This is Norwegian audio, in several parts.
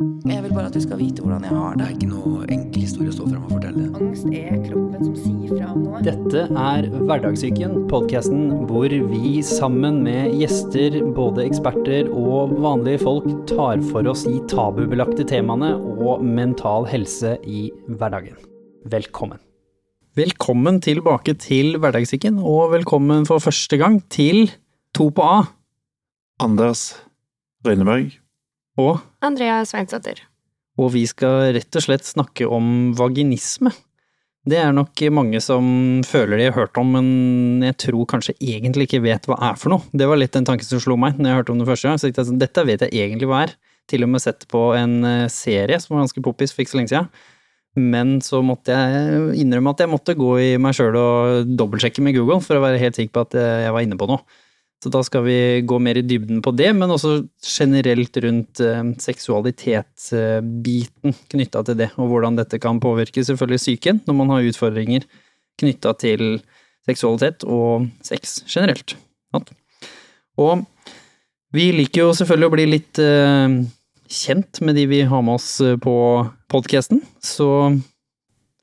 Jeg vil bare at du skal vite hvordan jeg har Det det. er ikke noe enkel historie å stå frem og fortelle. Angst er kroppen som sier fra om noe. Dette er Hverdagssyken, podkasten hvor vi sammen med gjester, både eksperter og vanlige folk, tar for oss de tabubelagte temaene og mental helse i hverdagen. Velkommen. Velkommen tilbake til Hverdagssyken, og velkommen for første gang til To på A Anders Røyneberg. Og Andrea Sveinsdatter. og vi skal rett og slett snakke om vaginisme. Det er nok mange som føler de har hørt om, men jeg tror kanskje egentlig ikke vet hva er for noe. Det var litt den tanken som slo meg når jeg hørte om det første gang. Så jeg sånn, dette vet jeg egentlig hva er. Til og med sett på en eh, serie som var ganske poppis for ikke så lenge siden. Men så måtte jeg innrømme at jeg måtte gå i meg sjøl og dobbeltsjekke med Google for å være helt sikker på at eh, jeg var inne på noe. Så da skal vi gå mer i dybden på det, men også generelt rundt eh, seksualitetsbiten knytta til det, og hvordan dette kan påvirke selvfølgelig psyken når man har utfordringer knytta til seksualitet og sex generelt. Og vi liker jo selvfølgelig å bli litt eh, kjent med de vi har med oss eh, på podkasten, så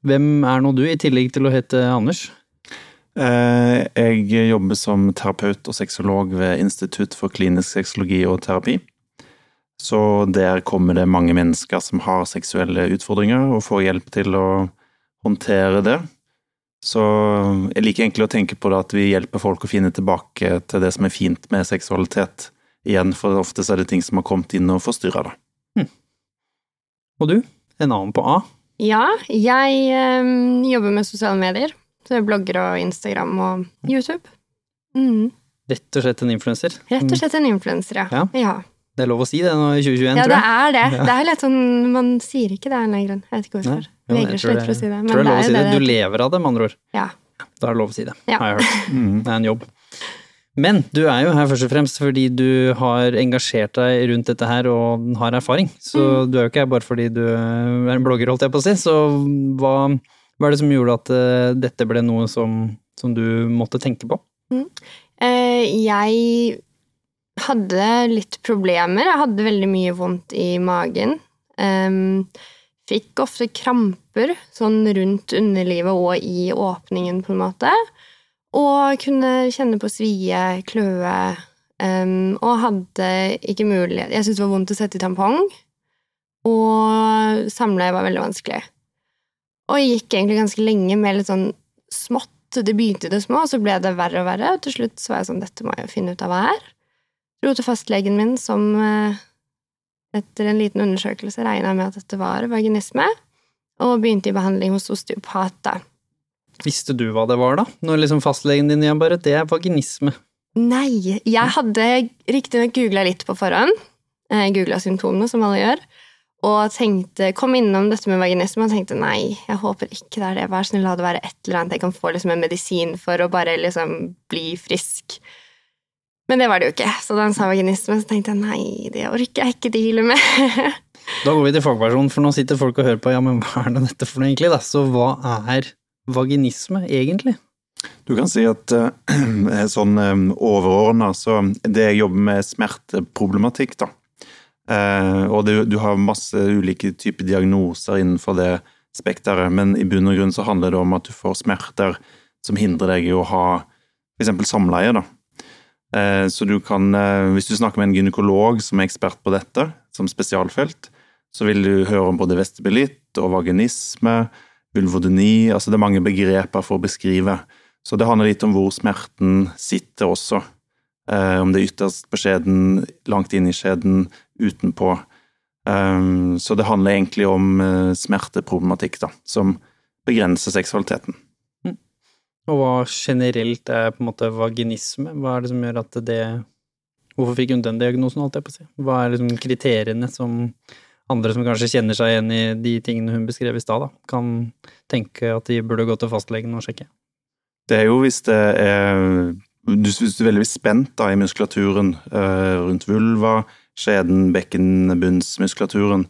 hvem er nå du, i tillegg til å hete Anders? Eh, Jeg jobber som terapeut og sexolog ved Institutt for klinisk sexologi og terapi. Så der kommer det mange mennesker som har seksuelle utfordringer, og får hjelp til å håndtere det. Så jeg liker egentlig å tenke på det at vi hjelper folk å finne tilbake til det som er fint med seksualitet igjen, for ofte så er det ting som har kommet inn og forstyrra det. Og du? En annen på A? Ja, jeg eh, jobber med sosiale medier. Så jeg blogger og Instagram og YouTube. Mm. Rett og slett en influenser? Rett og slett en influenser, ja. Ja. ja. Det er lov å si det nå i 2021, Ja, tror det er det. Det er litt sånn Man sier ikke det av en eller annen grunn. Jeg vet ikke hvorfor. Jo, jeg Vegrer tror seg litt for å si det. Men tror det er lov å er si det. det. Du lever av det, med andre ord. Ja. Da er det lov å si det, Ja. har jeg hørt. Mm. Det er en jobb. Men du er jo her først og fremst fordi du har engasjert deg rundt dette her og har erfaring. Så Mm. du er jo ikke her bare fordi du er en blogger, holdt jeg på å si. Så hva, hva er det som gjorde at eh, dette ble noe som, som du måtte tenke på? Eh, jeg hadde litt problemer. Jeg hadde veldig mye vondt i magen. Fikk ofte kramper sånn rundt underlivet og i åpningen, på en måte. Og kunne kjenne på svie, kløe. og hadde ikke mulighet Jeg syntes det var vondt å sette i tampong. Og samleie var veldig vanskelig. Og jeg gikk egentlig ganske lenge med litt sånn smått. Det begynte i det små, og så ble det verre og verre. Og til slutt så var jeg sånn Dette må jeg jo finne ut av hva er. Dro til fastlegen min, som eh, etter en liten undersøkelse regna med at dette var vaginisme, og begynte i behandling hos osteopat. da. Visste du hva det var, da? Når liksom fastlegen din igjen bare Det er vaginisme. Nei, jeg hadde riktignok googla litt på forhånd. Eh, googla symptomene, som alle gjør. Og tenkte, kom innom dette med vaginisme og tenkte nei, jeg håper ikke det er det. Vær snill, la det være et eller annet jeg kan få liksom en medisin for å bare liksom bli frisk. Men det var det jo ikke. Så da han sa vaginisme, så tenkte jeg nei, det orker jeg ikke deale med. Da går vi til fagpersonen, for nå sitter folk og hører på ja, men hva er det dette for noe egentlig, da? Så hva er vaginisme egentlig? Du kan si at eh, sånn overordna, så det jeg jobber med er smerteproblematikk, da. Eh, og det, du har masse ulike typer diagnoser innenfor det spekteret, men i bunn og grunn så handler det om at du får smerter som hindrer deg i å ha f.eks. samleie, da. Eh, så du kan, eh, hvis du snakker med en gynekolog som er ekspert på dette, som spesialfelt, så vil du høre om både vestibulitt og vaginisme, vulvodyni, altså det er mange begreper for å beskrive. Så det handler litt om hvor smerten sitter også. Eh, om det er ytterst på skjeden, langt inn i skjeden, utenpå. Um, så det handler egentlig om eh, smerteproblematikk, da, som begrenser seksualiteten. Og hva generelt er på en måte vaginisme? Hva er det som gjør at det Hvorfor fikk hun den diagnosen, holdt jeg på å si? Hva er liksom kriteriene som andre som kanskje kjenner seg igjen i de tingene hun beskrev i stad, kan tenke at de burde gå til fastlegen og sjekke? Det er jo hvis det er du er veldig spent da, i muskulaturen eh, rundt vulva, skjeden, bekkenbunnsmuskulaturen,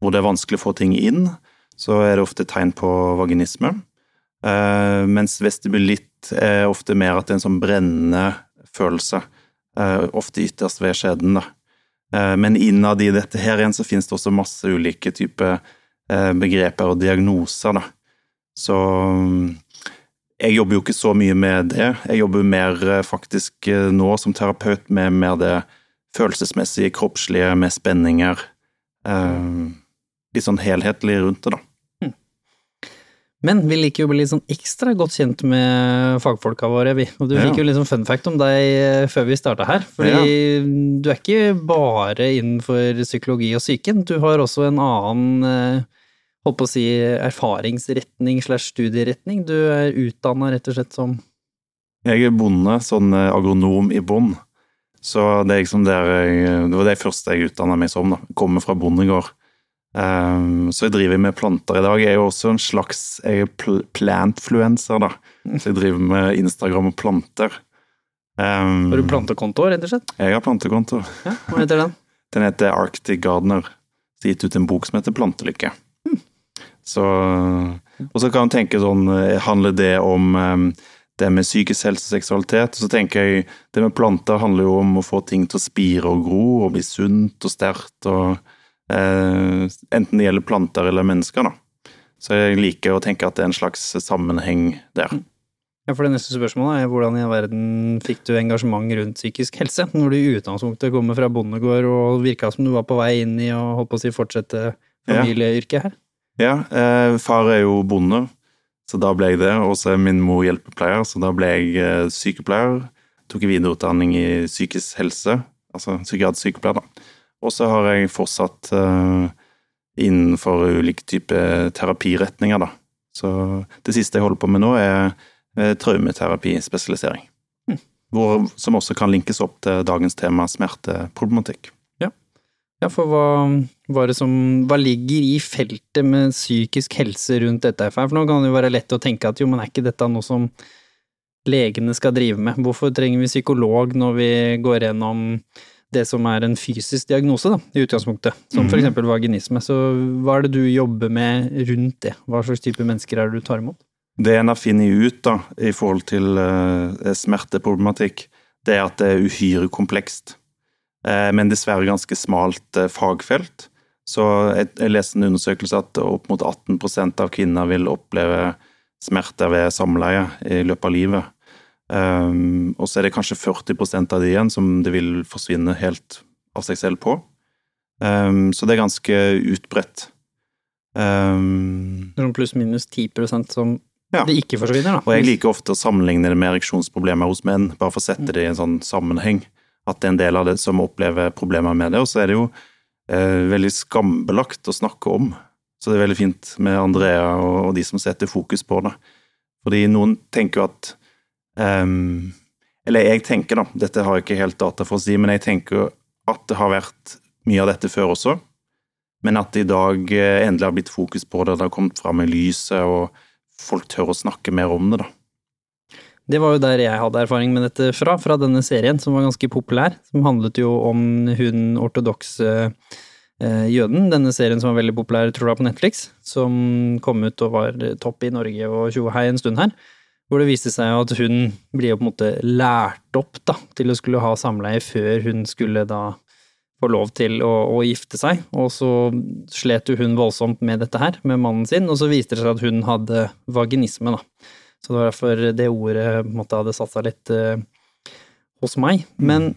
hvor det er vanskelig å få ting inn, så er det ofte tegn på vaginisme. Eh, mens vestibulitt er ofte mer at det er en sånn brennende følelse, eh, ofte ytterst ved skjeden. men innad i dette her igjen så finnes det også masse ulike typer begreper og diagnoser, da. Så mm, jeg jobber jo ikke så mye med det. Jeg jobber mer eh, faktisk nå som terapeut med mer det følelsesmessige, kroppslige, med spenninger. Litt sånn helhetlig rundt det, da. Men vi liker jo å bli litt sånn ekstra godt kjent med fagfolka våre, vi. Og du fikk jo litt sånn fun fact om deg eh, før vi starta her. Fordi ja. du er ikke bare innenfor psykologi og psyken, du har også en annen eh, holdt på å si erfaringsretning slash studieretning. Du er utdanna rett og slett som Jeg er bonde, sånn eh, agronom i bånn. Så det, er liksom der jeg, det var det første jeg utdanna meg som. da. Kommer fra bondegård. Um, så jeg driver med planter i dag. Jeg er jo også en slags jeg er pl plantfluencer, da. Så jeg driver med Instagram og planter. Um, har du plantekonto, rett og slett? Jeg har plantekonto. Ja, hva heter den? Den heter Arctic Gardener. Gitt ut en bok som heter Plantelykke. Så Og så kan man tenke sånn, handler det om um, det med psykisk helse og seksualitet? Så tenker jeg det med planter handler jo om å få ting til å spire og gro og bli sunt og sterkt. og Eh, enten det gjelder planter eller mennesker, da. Så jeg liker å tenke at det er en slags sammenheng der. Ja, for Det neste spørsmålet er hvordan i verden fikk du engasjement rundt psykisk helse, når du i utgangspunktet kommer fra bondegård og virka som du var på vei inn i å holdt på å si fortsette familieyrket her? Ja, eh, far er jo bonde, så da ble jeg det. Og så er min mor hjelpepleier, så da ble jeg eh, sykepleier. Tok videreutdanning i psykisk helse, altså psykiatrisk sykepleier, da. Og så har jeg fortsatt eh, innenfor ulike typer terapiretninger, da. Så det siste jeg holder på med nå, er uh, traumeterapispesialisering. Mm. Hvor, som også kan linkes opp til dagens tema smerteproblematikk. Ja, for hva, hva, som, hva ligger i feltet med psykisk helse rundt dette? For nå kan det jo være lett å tenke at jo, men er ikke dette noe som legene skal drive med? Hvorfor trenger vi psykolog når vi går gjennom det som er en fysisk diagnose, da, i utgangspunktet, som for mhm. eksempel vaginisme. Så hva er det du jobber med rundt det? Hva slags type mennesker er det du tar imot? Det en har funnet ut da, i forhold til uh, smerteproblematikk, det er at det er uhyre komplekst. Uh, men dessverre ganske smalt uh, fagfelt. Så jeg, jeg leste en undersøkelse at opp mot 18% av kvinner vil oppleve smerter ved samleie i løpet av livet. Um, og så er det kanskje 40% av de igjen som det vil forsvinne helt av seg selv på. Um, så det er ganske utbredt. Um, Pluss-minus 10% som ja. det ikke forsvinner, da. Og jeg liker ofte å sammenligne det med ereksjonsproblemer hos menn, bare for å sette det i en sånn sammenheng. At det er en del av det som opplever problemer med det. Og så er det jo eh, veldig skambelagt å snakke om. Så det er veldig fint med Andrea og, og de som setter fokus på det. Fordi noen tenker jo at Um, eller jeg tenker, da, dette har jeg ikke helt data for å si, men jeg tenker at det har vært mye av dette før også. Men at det i dag eh, endelig har blitt fokus på det, det har kommet fram i lyset, og folk tør å snakke mer om det, da. Det var jo der jeg hadde erfaring med dette fra, fra denne serien, som var ganske populær. Som handlet jo om hun ortodokse eh, jøden. Denne serien som var veldig populær, tror jeg, på Netflix. Som kom ut og var topp i Norge og tjohei en stund her. Hvor det viste seg at hun blir på en måte lært opp da, til å skulle ha samleie før hun skulle da få lov til å, å, gifte seg. Og så slet jo hun voldsomt med dette her, med mannen sin, og så viste det seg at hun hadde vaginisme, da. Så det var derfor det ordet måte hadde satt seg litt uh, hos meg. Men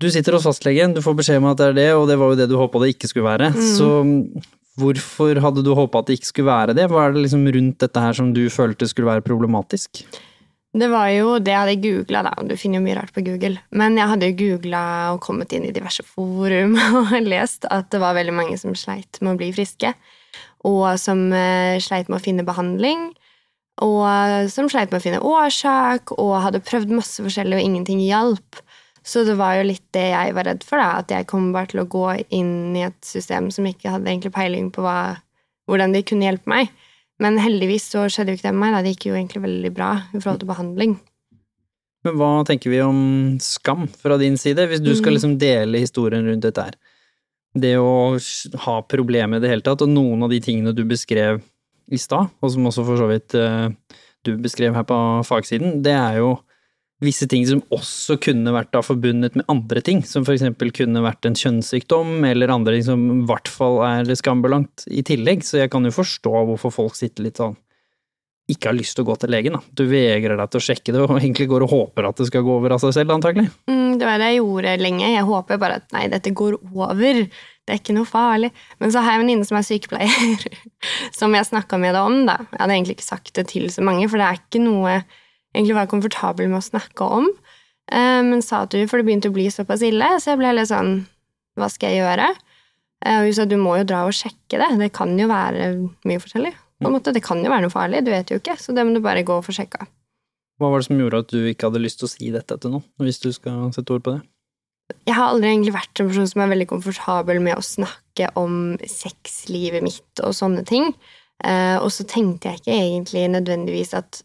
du sitter hos fastlegen, du får beskjed om at det er det, og det var jo det du håpa det ikke skulle være. Mm. Så Hvorfor hadde du håpa at det ikke skulle være det? Hva er det liksom rundt dette her som du følte skulle være problematisk? Det var jo det jeg hadde googla, da. Du finner jo mye rart på Google. Men jeg hadde jo googla og kommet inn i diverse forum og lest at det var veldig mange som sleit med å bli friske. Og som eh, sleit med å finne behandling. Og som sleit med å finne årsak, og hadde prøvd masse forskjellig, og ingenting hjalp. Så det var jo litt det jeg var redd for, da, at jeg kom bare til å gå inn i et system som ikke hadde egentlig peiling på hva, hvordan de kunne hjelpe meg. Men heldigvis så skjedde jo ikke det med meg. Da. Det gikk jo egentlig veldig bra i forhold til behandling. Men hva tenker vi om skam fra din side, hvis du skal mm. liksom dele historien rundt dette her? Det å ha problemer i det hele tatt, og noen av de tingene du beskrev i stad, og som også for så vidt uh, du beskrev her på fagsiden, det er jo visse ting som også kunne vært da forbundet med andre ting, som eksempel kunne vært en kjønnssykdom, eller andre ting som i hvert fall er skambelangt i tillegg, så jeg kan jo forstå hvorfor folk sitter litt sånn ikke har lyst til å gå til legen. da. Du vegrer deg til å sjekke det, og egentlig går og håper at det skal gå over av seg selv, antagelig. Mm, det var det jeg gjorde lenge. Jeg håper bare at nei, dette går over. Det er ikke noe farlig. Men så har jeg en venninne som er sykepleier, som jeg snakka med deg om. da. Jeg hadde egentlig ikke sagt det til så mange, for det er ikke noe jeg egentlig var komfortabel med å snakke om. Eh, men sa at du, for det begynte å bli såpass ille, så jeg ble litt sånn Hva skal jeg gjøre? Eh, og hun sa du må jo dra og sjekke det. Det kan jo være mye forskjellig på en måte. Det kan jo være noe farlig, du vet jo ikke, så det må du bare gå og få sjekka. Hva var det som gjorde at du ikke hadde lyst til å si dette til noen, hvis du skal sette ord på det? Jeg har aldri egentlig vært en person som er veldig komfortabel med å snakke om sexlivet mitt og sånne ting. Eh, og så tenkte jeg ikke egentlig nødvendigvis at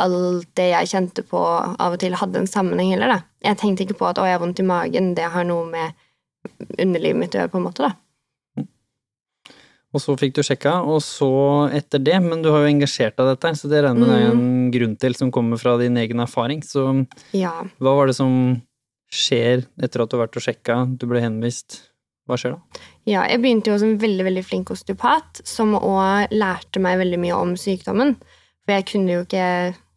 alt det jeg kjente på, av og til hadde en sammenheng heller, da. Jeg tenkte ikke på at å, jeg har vondt i magen, det har noe med underlivet mitt å gjøre, på en måte, da. Og så fikk du sjekka, og så etter det, men du har jo engasjert deg i dette, så det regner med det er en grunn til som kommer fra din egen erfaring. Så Ja. hva var det som skjer etter at du har vært og sjekka, du ble henvist? Hva skjer da? Ja, jeg begynte jo som veldig veldig flink osteopat, som òg lærte meg veldig mye om sykdommen. For jeg kunne jo ikke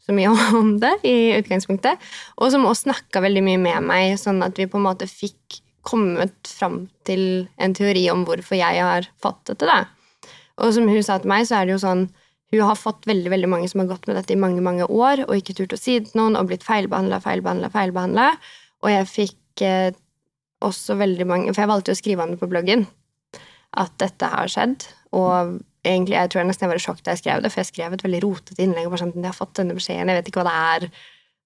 så mye om det i utgangspunktet. Og som også snakka veldig mye med meg, sånn at vi på en måte fikk kommet fram til en teori om hvorfor jeg har fått dette. Da. Og som hun sa til meg, så er det jo sånn Hun har fått veldig veldig mange som har gått med dette i mange mange år og ikke turt å si det til noen og blitt feilbehandla, feilbehandla, feilbehandla. Og jeg fikk eh, også veldig mange For jeg valgte jo å skrive om det på bloggen. At dette har skjedd. Og egentlig, jeg tror jeg nesten jeg var i sjokk da jeg skrev det, for jeg skrev et veldig rotete innlegg. og bare sånn, jeg har fått denne beskjeden, jeg vet ikke hva det er.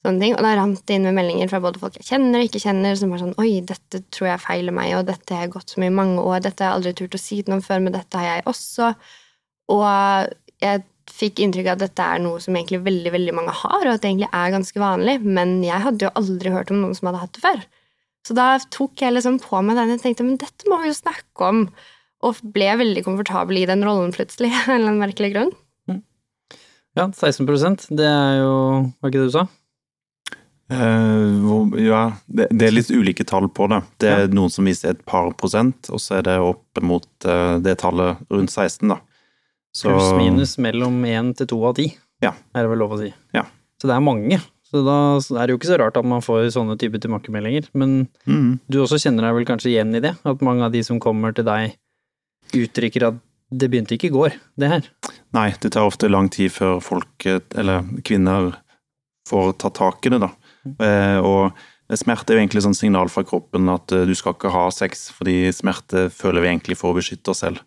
Sånne ting. Og da rant det inn med meldinger fra både folk jeg kjenner og ikke kjenner, som var sånn Oi, dette tror jeg feiler meg, og dette har jeg gått mye i mange år, dette har jeg aldri turt å si til noen før, men dette har jeg også. Og jeg fikk inntrykk av at dette er noe som egentlig veldig veldig mange har, og at det egentlig er ganske vanlig, men jeg hadde jo aldri hørt om noen som hadde hatt det før. Så da tok jeg liksom på meg den. og tenkte men dette må vi jo snakke om. Og ble veldig komfortabel i den rollen plutselig, av en eller annen merkelig grunn. Ja, 16% det er jo Var ikke det du sa? Uh, hvor, ja, det, det er litt ulike tall på det. Det er noen som viser et par prosent, og så er det opp mot uh, det tallet rundt 16, da. Så- Pluss minus mellom én til to av ti, Ja. er det vel lov å si. Ja. Så det er mange. Så da er det jo ikke så rart at man får sånne typer tilbakemeldinger. Men mm. du også kjenner deg vel kanskje igjen i det? At mange av de som kommer til deg, uttrykker at det begynte ikke i går, det her. Nei, det tar ofte lang tid før folk, eller kvinner, får ta tak i det, da. Eh, og smerte er jo egentlig sånn signal fra kroppen at eh, du skal ikke ha sex, fordi smerte føler vi egentlig for å beskytte oss selv.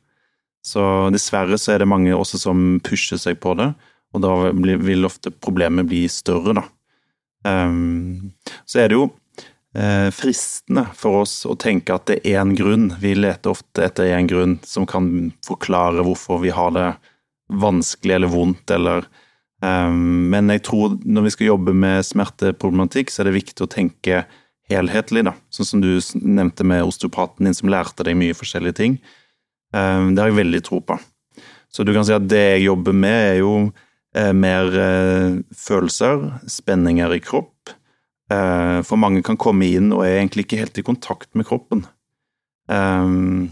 Så dessverre så er det mange også som pusher seg på det, og da vil ofte problemet bli større, da. Um, så er det jo eh, fristende for oss å tenke at det er én grunn. Vi leter ofte etter én grunn som kan forklare hvorfor vi har det vanskelig eller vondt, eller um, Men jeg tror når vi skal jobbe med smerteproblematikk, så er det viktig å tenke helhetlig, da. Sånn som du nevnte med osteopaten din som lærte deg mye forskjellige ting. Ehm, det har jeg veldig tro på. Så du kan si at det jeg jobber med, er jo eh, mer eh, følelser, spenninger i kropp. Eh, for mange kan komme inn og er egentlig ikke helt i kontakt med kroppen. Ehm,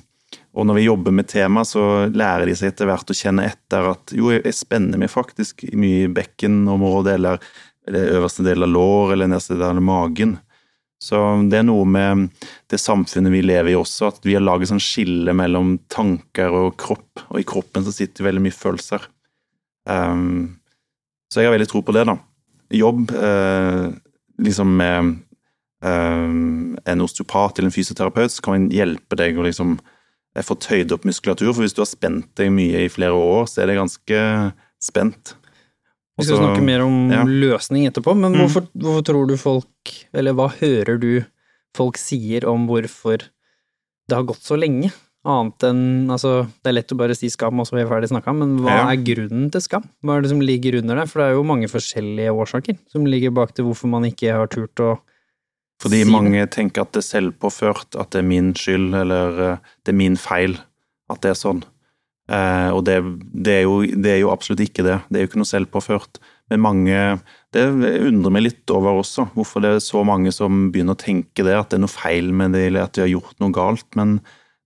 og når vi jobber med tema, så lærer de seg etter hvert å kjenne etter at jo, jeg spenner meg faktisk mye i bekkenområdet, eller eller øverste del av lår, eller nederste del av magen. Så det er noe med det samfunnet vi lever i også, at vi har laget sånn skille mellom tanker og kropp, og i kroppen så sitter veldig mye følelser. Um, så jeg har veldig tro på det, da. Jobb eh, liksom med eh, en osteopat eller en fysioterapeut, så kan man hjelpe deg å liksom eh, få tøyd opp muskulatur, for hvis du har spent deg mye i flere år, så er det ganske spent. Vi skal snakke mer om ja. løsning etterpå, men Mm. hvorfor, hvorfor tror du folk, eller hva hører du folk sier om hvorfor det har gått så lenge? Annet enn, altså, det er lett å bare si skam, og så er vi ferdig snakka, men hva Ja. er grunnen til skam? Hva er det som ligger under det? For det er jo mange forskjellige årsaker som ligger bak til hvorfor man ikke har turt å Fordi Si det. mange tenker at det er selvpåført, at det er min skyld, eller eh, det er min feil at det er sånn. Eh, og det, det, er jo, det er jo absolutt ikke det. Det er jo ikke noe selvpåført. Men mange Det undrer meg litt over også, hvorfor det er så mange som begynner å tenke det, at det er noe feil med det, eller at de har gjort noe galt. Men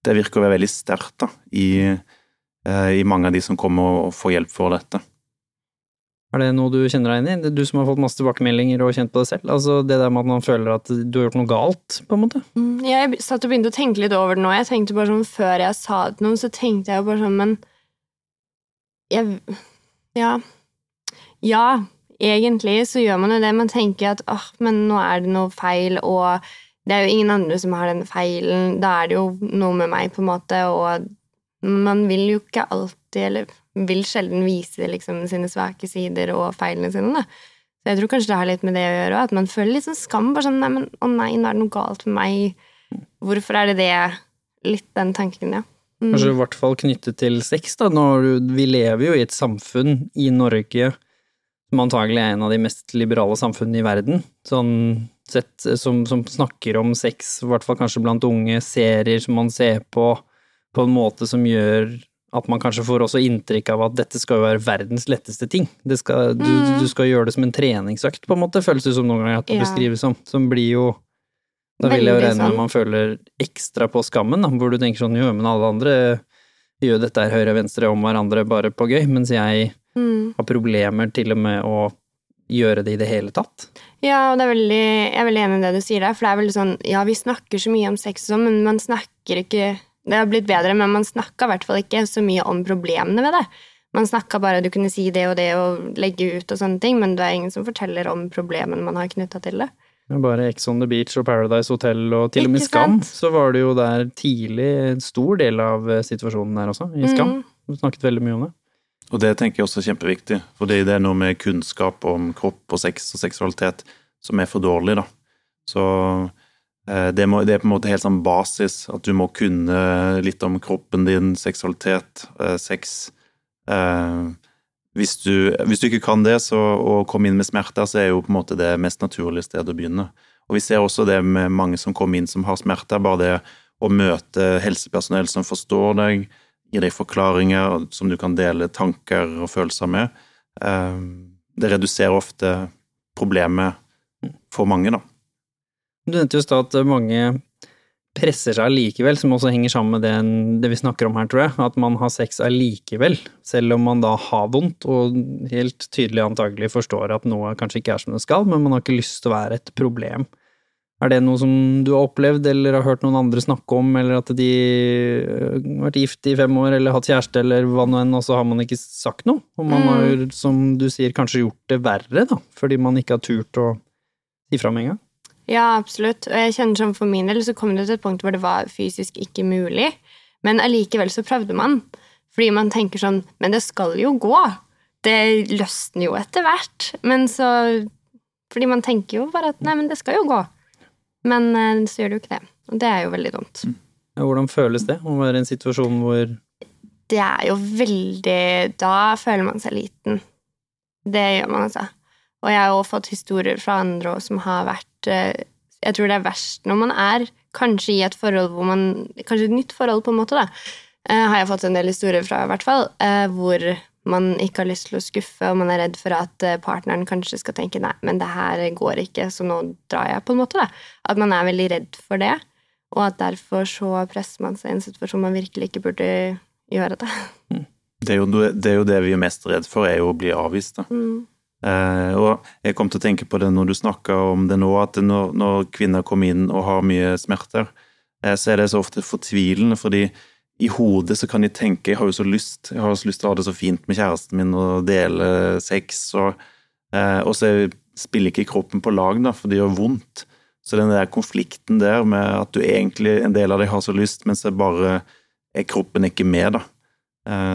det virker å være veldig sterkt da, i, eh, i mange av de som kommer og får hjelp for dette. Er det noe du kjenner deg inn i? Du som har fått masse tilbakemeldinger og kjent på det selv. Altså det der med at man føler at du har gjort noe galt, på en måte. Mm, Jeg satt og begynte å tenke litt over det nå. Jeg tenkte bare sånn, Før jeg sa det til noen, så tenkte jeg jo bare sånn Men jeg Ja. Ja, egentlig så gjør man jo det. Man tenker at åh, men nå er det noe feil, og det er jo ingen andre som har den feilen. Da er det jo noe med meg, på en måte, og man vil jo ikke alltid, eller vil sjelden vise liksom sine svake sider og feilene sine, da. Så jeg tror kanskje det har litt med det å gjøre, at man føler litt sånn skam. bare sånn, nei, men Å nei, nå er det noe galt med meg. Hvorfor er det det? Litt den tanken, ja. Mm. Kanskje i hvert fall knyttet til sex, da. Når vi lever jo i et samfunn i Norge som antagelig er en av de mest liberale samfunnene i verden, sånn sett, som, som snakker om sex, i hvert fall kanskje blant unge, serier som man ser på, på en måte som gjør at man kanskje får også inntrykk av at dette skal jo være verdens letteste ting. Det skal, du, Mm. du skal gjøre det som en treningsøkt, på en måte, føles det som noen ganger at det Ja. beskrives som. Som blir jo Da vil jeg jo regne med sånn. man føler ekstra på skammen, da, hvor du tenker sånn jo, men alle andre gjør dette her høyre og venstre om hverandre bare på gøy, mens jeg Mm. har problemer til og med å gjøre det i det hele tatt. Ja, og det er veldig, jeg er veldig enig i det du sier der, for det er veldig sånn Ja, vi snakker så mye om sex og sånn, men man snakker ikke Det har blitt bedre, men man snakka i hvert fall ikke så mye om problemene ved det. Man snakka bare du kunne si det og det og legge ut og sånne ting, men det er ingen som forteller om problemene man har knytta til det. Bare Ex on the Beach og Paradise Hotel og til og med Skam, så var det jo der tidlig en stor del av eh, situasjonen der også, i Skam. Mm. Du snakket veldig mye om det. Og det tenker jeg også er kjempeviktig, fordi det er noe med kunnskap om kropp og sex og seksualitet som er for dårlig, da. Så det, må, det er på en måte helt sånn basis, at du må kunne litt om kroppen din, seksualitet, eh, sex. Eh, hvis, du, hvis du ikke kan det, så å komme inn med smerter, så er jo på en måte det mest naturlige stedet å begynne. Og vi ser også det med mange som kommer inn som har smerter, bare det å møte helsepersonell som forstår deg, gir deg forklaringer som du kan dele tanker og følelser med. Eh, Det reduserer ofte problemet for mange, da. Du nevnte jo i stad at mange presser seg allikevel, som også henger sammen med det, det vi snakker om her, tror jeg. At man har sex allikevel, selv om man da har vondt og helt tydelig antagelig forstår at noe kanskje ikke er som det skal, men man har ikke lyst til å være et problem. Er det noe som du har opplevd eller har hørt noen andre snakke om, eller at de øh, har vært gift i fem år eller hatt kjæreste eller hva nå enn, og så har man ikke sagt noe? Og man har, som du sier, kanskje gjort det verre, da, fordi man ikke har turt å si fra med en gang? Ja, absolutt. Og jeg kjenner som for min del så kom det til et punkt hvor det var fysisk ikke mulig. Men allikevel så prøvde man. Fordi man tenker sånn Men det skal jo gå. Det løsner jo etter hvert. Men så Fordi man tenker jo bare at nei, men det skal jo gå. Men eh, så gjør det jo ikke det. Og det er jo veldig dumt. Ja, Hvordan føles det å være i en situasjon hvor Det er jo veldig Da føler man seg liten. Det gjør man, altså. Og jeg har også fått historier fra andre som har vært Jeg tror det er verst når man er kanskje i et forhold hvor man Kanskje et nytt forhold, på en måte, da. eh, Har jeg fått en del historier fra, i hvert fall. eh, Hvor man ikke har lyst til å skuffe, og man er redd for at eh, partneren kanskje skal tenke nei, men det her går ikke, så nå drar jeg, på en måte. da. At man er veldig redd for det, og at derfor så presser man seg i en situasjon man virkelig ikke burde gjøre det. Det er jo det, er jo det vi er mest redd for, er jo å bli avvist. da. Mm. Eh, og jeg kom til å tenke på det når du snakka om det nå, at når, når kvinner kommer inn og har mye smerter, eh, så er det så ofte fortvilende, fordi i hodet så kan de tenke jeg har jo så lyst jeg har så lyst til å ha det så fint med kjæresten min og dele sex, og, eh, og så spiller ikke kroppen på lag, da, for det gjør vondt. Så den der konflikten der med at du egentlig, en del av deg har så lyst, men så bare er kroppen ikke med, da,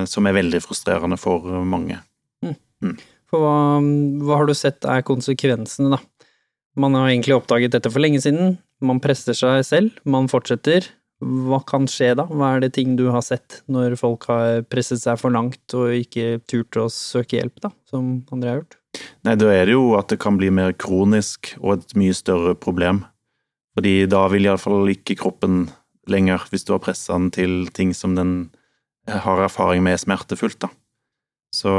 som er veldig frustrerende for mange. For hva, hva har du sett er konsekvensene, da? Man har egentlig oppdaget dette for lenge siden, man presser seg selv, man fortsetter. Hva kan skje da? Hva er det ting du har sett når folk har presset seg for langt og ikke turt å søke hjelp, da, som andre har gjort? Nei, da er det jo at det kan bli mer kronisk og et mye større problem. Fordi da vil iallfall ikke kroppen lenger, hvis du har pressa den til ting som den har erfaring med er smertefullt, da. Så,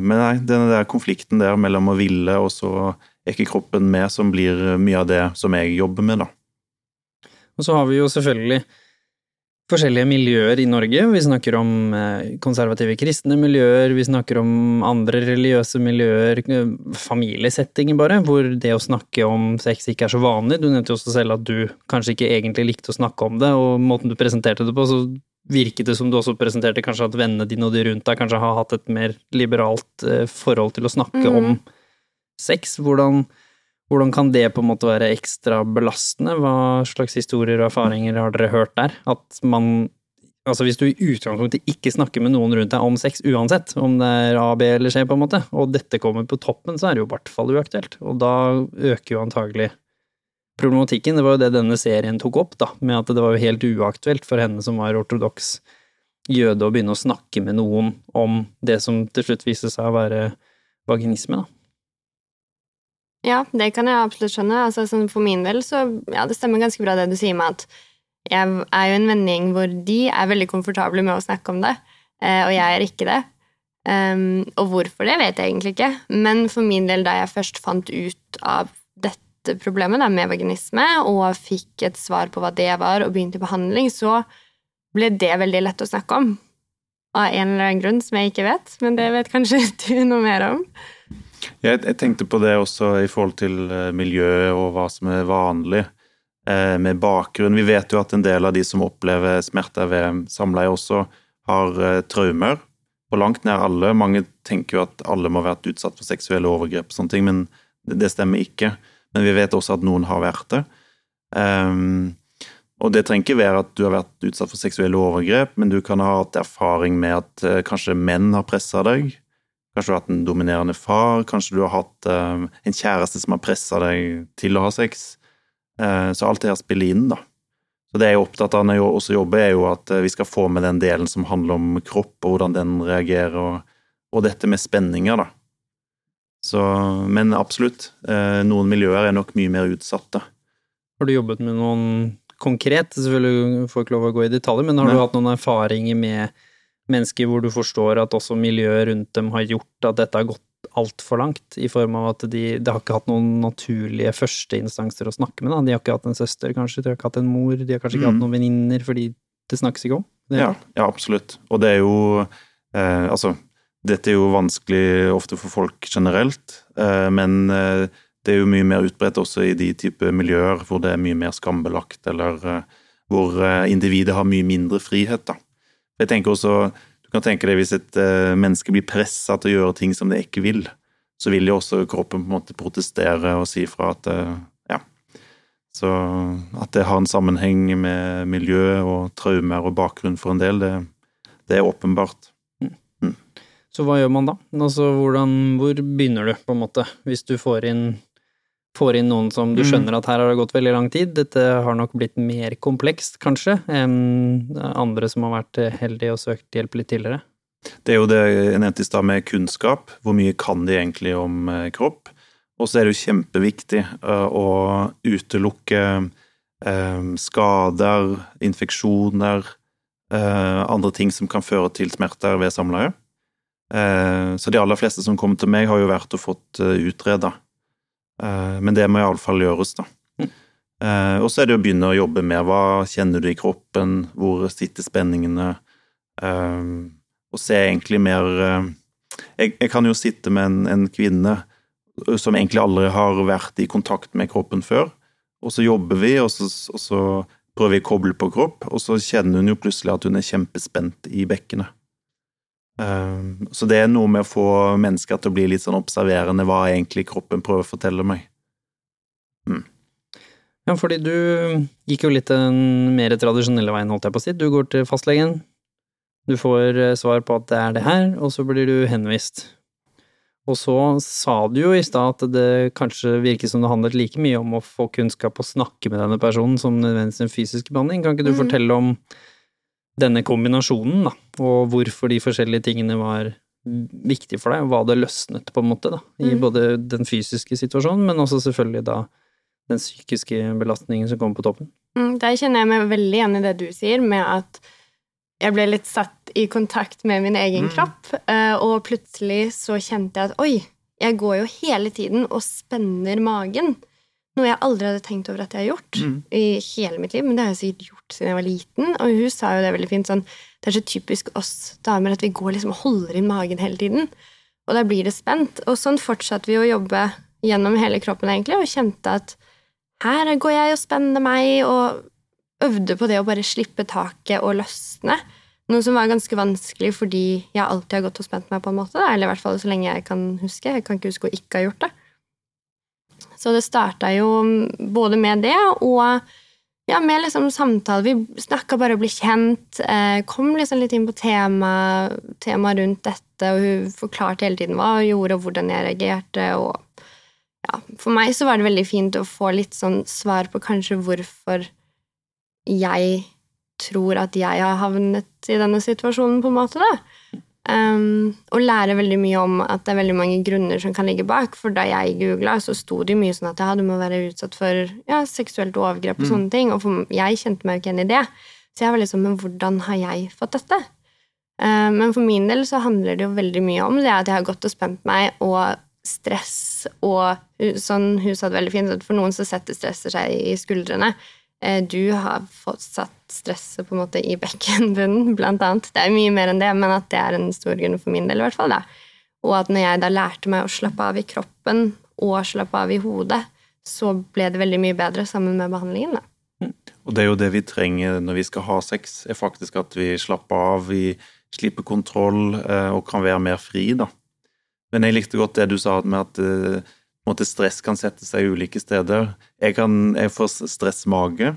men nei, denne der konflikten der mellom å ville og så er ikke kroppen med, som blir mye av det som jeg jobber med, da. Og så har vi jo selvfølgelig forskjellige miljøer i Norge. Vi snakker om eh, konservative kristne miljøer, vi snakker om andre religiøse miljøer, eh, familiesettinger bare, hvor det å snakke om sex ikke er så vanlig. Du nevnte jo også selv at du kanskje ikke egentlig likte å snakke om det, og måten du presenterte det på, så virket det som du også presenterte kanskje at vennene dine og de rundt deg kanskje har hatt et mer liberalt eh, forhold til å snakke mm. om sex. Hvordan, hvordan kan det på en måte være ekstra belastende? Hva slags historier og erfaringer har dere hørt der? At man Altså hvis du i utgangspunktet ikke snakker med noen rundt deg om sex uansett, om det er A, B eller C, på en måte, og dette kommer på toppen, så er det jo i hvert fall uaktuelt. Og da øker jo antagelig problematikken. Det var jo det denne serien tok opp, da, med at det var jo helt uaktuelt for henne som var ortodoks jøde, å begynne å snakke med noen om det som til slutt viste seg å være vaginisme, da. Ja, det kan jeg absolutt skjønne. Altså, sånn for min del så ja, det stemmer ganske bra det du sier med at jeg er jo en vending hvor de er veldig komfortable med å snakke om det, eh, og jeg er ikke det. Um, og hvorfor det, vet jeg egentlig ikke. Men for min del, da jeg først fant ut av problemet med vaginisme, og fikk et svar på hva det var, og begynte behandling, så ble det veldig lett å snakke om. Av en eller annen grunn som jeg ikke vet, men det vet kanskje du noe mer om. Jeg, jeg, tenkte på det også i forhold til miljøet miljø og hva som er vanlig eh, med bakgrunn. Vi vet jo at en del av de som opplever smerter ved samleie, også har eh, traumer. På langt nær alle. Mange tenker jo at alle må ha vært utsatt for seksuelle overgrep, og sånne ting, men det stemmer ikke. Men vi vet også at noen har vært det. Um, og det trenger ikke være at du har vært utsatt for seksuelle overgrep, men du kan ha hatt erfaring med at uh, kanskje menn har pressa deg, Kanskje du har hatt en dominerende far, kanskje du har hatt uh, en kjæreste som har pressa deg til å ha sex. Uh, så alt det her spiller inn, da. Så det jeg er opptatt av når jeg også jobber, er jo at vi skal få med den delen som handler om kropp, og hvordan den reagerer, og, og dette med spenninger, da. Så, men absolutt, noen miljøer er nok mye mer utsatte. Har du jobbet med noen konkret? Selvfølgelig får ikke lov å gå i detaljer, men har Nei. du hatt noen erfaringer med mennesker hvor du forstår at også miljøet rundt dem har gjort at dette har gått altfor langt, i form av at de, de, har ikke hatt noen naturlige førsteinstanser å snakke med. Da. De har ikke hatt en søster, kanskje, de har ikke hatt en mor, de har kanskje ikke mm. hatt noen venninner fordi det snakkes ikke om. Ja, ja, absolutt. Og det er jo eh, Altså, dette er jo vanskelig ofte for folk generelt, eh, men eh, det er jo mye mer utbredt også i de type miljøer hvor det er mye mer skambelagt, eller eh, hvor individet har mye mindre frihet, da. Jeg tenker også, Du kan tenke deg hvis et menneske blir pressa til å gjøre ting som det ikke vil, så vil jo også kroppen på en måte protestere og si fra at ja. Så at det har en sammenheng med miljø og traumer og bakgrunn for en del, det, det er åpenbart. Så hva gjør man da? Altså, hvordan, hvor begynner du, på en måte, hvis du får inn får inn noen som du mm. skjønner at her har det gått veldig lang tid. Dette har nok blitt mer komplekst, kanskje, enn andre som har vært heldige og søkt hjelp litt tidligere. Det er jo det jeg nevnte i stad med kunnskap. Hvor mye kan de egentlig om eh, kropp? Og så er det jo kjempeviktig eh, å utelukke eh, skader, infeksjoner, andre ting som kan føre til smerter ved samleie. Så de aller fleste som kommer til meg, har jo vært og fått utreda Eh, men det må iallfall gjøres, da. Og så er det å begynne å jobbe med hva kjenner du i kroppen, hvor sitter spenningene, eh, og se egentlig mer jeg kan jo sitte med en, en, kvinne som egentlig aldri har vært i kontakt med kroppen før, og så jobber vi, og så, og så prøver vi å koble på kropp, og så kjenner hun jo plutselig at hun er kjempespent i bekkenet. Ehm, så det er noe med å få mennesker til å bli litt sånn observerende hva egentlig kroppen prøver å fortelle meg. Mm. Ja, fordi du gikk jo litt den mer tradisjonelle veien, holdt jeg på å si. Du går til fastlegen, du får eh, svar på at det er det her, og så blir du henvist. Og så sa du jo i stad at det kanskje virker som det handlet like mye om å få kunnskap og snakke med denne personen som nødvendigvis en fysisk behandling. Kan ikke du mm. fortelle om denne kombinasjonen, da, og hvorfor de forskjellige tingene var viktige for deg, og hva det løsnet, på en måte, da, i mm. både den fysiske situasjonen, men også selvfølgelig da den psykiske belastningen som kommer på toppen. Mm, der kjenner jeg meg veldig igjen i det du sier, med at jeg ble litt satt i kontakt med min egen kropp, eh, og plutselig så kjente jeg at oi, jeg går jo hele tiden og spenner magen. Noe jeg aldri hadde tenkt over at jeg har gjort Mm. i hele mitt liv. Men det har jeg sikkert gjort siden jeg var liten. Og hun sa jo det veldig fint sånn Det er så typisk oss damer at vi går liksom og holder inn magen hele tiden. Og da blir det spent. Og sånn fortsatte vi å jobbe gjennom hele kroppen, egentlig, og kjente at her går jeg og spenner meg, og øvde på det å bare slippe taket og løsne. Noe som var ganske vanskelig fordi jeg alltid har gått og spent meg, på en måte. da, Eller i hvert fall så lenge jeg kan huske. Jeg kan ikke huske å ikke ha gjort det. Så det starta jo både med det og ja, med liksom samtale. Vi snakka bare å bli kjent. Eh, kom liksom litt inn på temaet tema rundt dette, og hun forklarte hele tiden hva hun gjorde, og hvordan jeg reagerte. og ja, For meg så var det veldig fint å få litt sånn svar på kanskje hvorfor jeg tror at jeg har havnet i denne situasjonen, på en måte. da. Um, og lære veldig mye om at det er veldig mange grunner som kan ligge bak. For da jeg googla, så sto det mye sånn at ja, du må være utsatt for ja, seksuelt overgrep og sånne ting. Og for, jeg kjente meg jo ikke igjen i det. Så jeg var liksom Men hvordan har jeg fått dette? Uh, men for min del så handler det jo veldig mye om det at jeg har gått og spent meg, og stress og sånn Hun sa det veldig fint, at for noen så setter stresset seg i skuldrene. Eh, Du har fått satt stresset på en måte i bekkenbunnen, blant annet. Det er mye mer enn det, men at det er en stor grunn for min del, i hvert fall. da. Og at når jeg da lærte meg å slappe av i kroppen og slappe av i hodet, så ble det veldig mye bedre sammen med behandlingen. da. Og det er jo det vi trenger når vi skal ha sex, er faktisk at vi slapper av, vi slipper kontroll eh, og kan være mer fri, da. Men jeg likte godt det du sa med at eh, måte stress kan sette seg ulike steder. Jeg, kan, jeg får stressmage,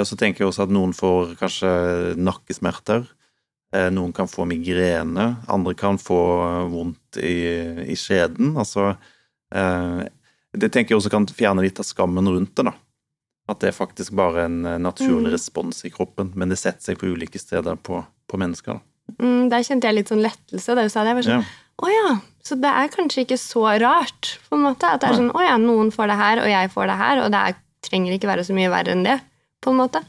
og så tenker jeg også at noen får kanskje nakkesmerter. Eh, Noen kan få migrene, andre kan få vondt i, i skjeden. Altså eh, Det tenker jeg også kan fjerne litt av skammen rundt det, da. At det er faktisk bare en eh, naturlig Mm. respons i kroppen, men det setter seg på ulike steder på, på mennesker. Da. Mm, der kjente jeg litt sånn lettelse. Da du sa det. Jeg var sånn, Ja. Å ja, så det er kanskje ikke så rart, på en måte. At det er sånn, å ja, noen får det her, og jeg får det her, og det er, trenger ikke være så mye verre enn det, på en måte.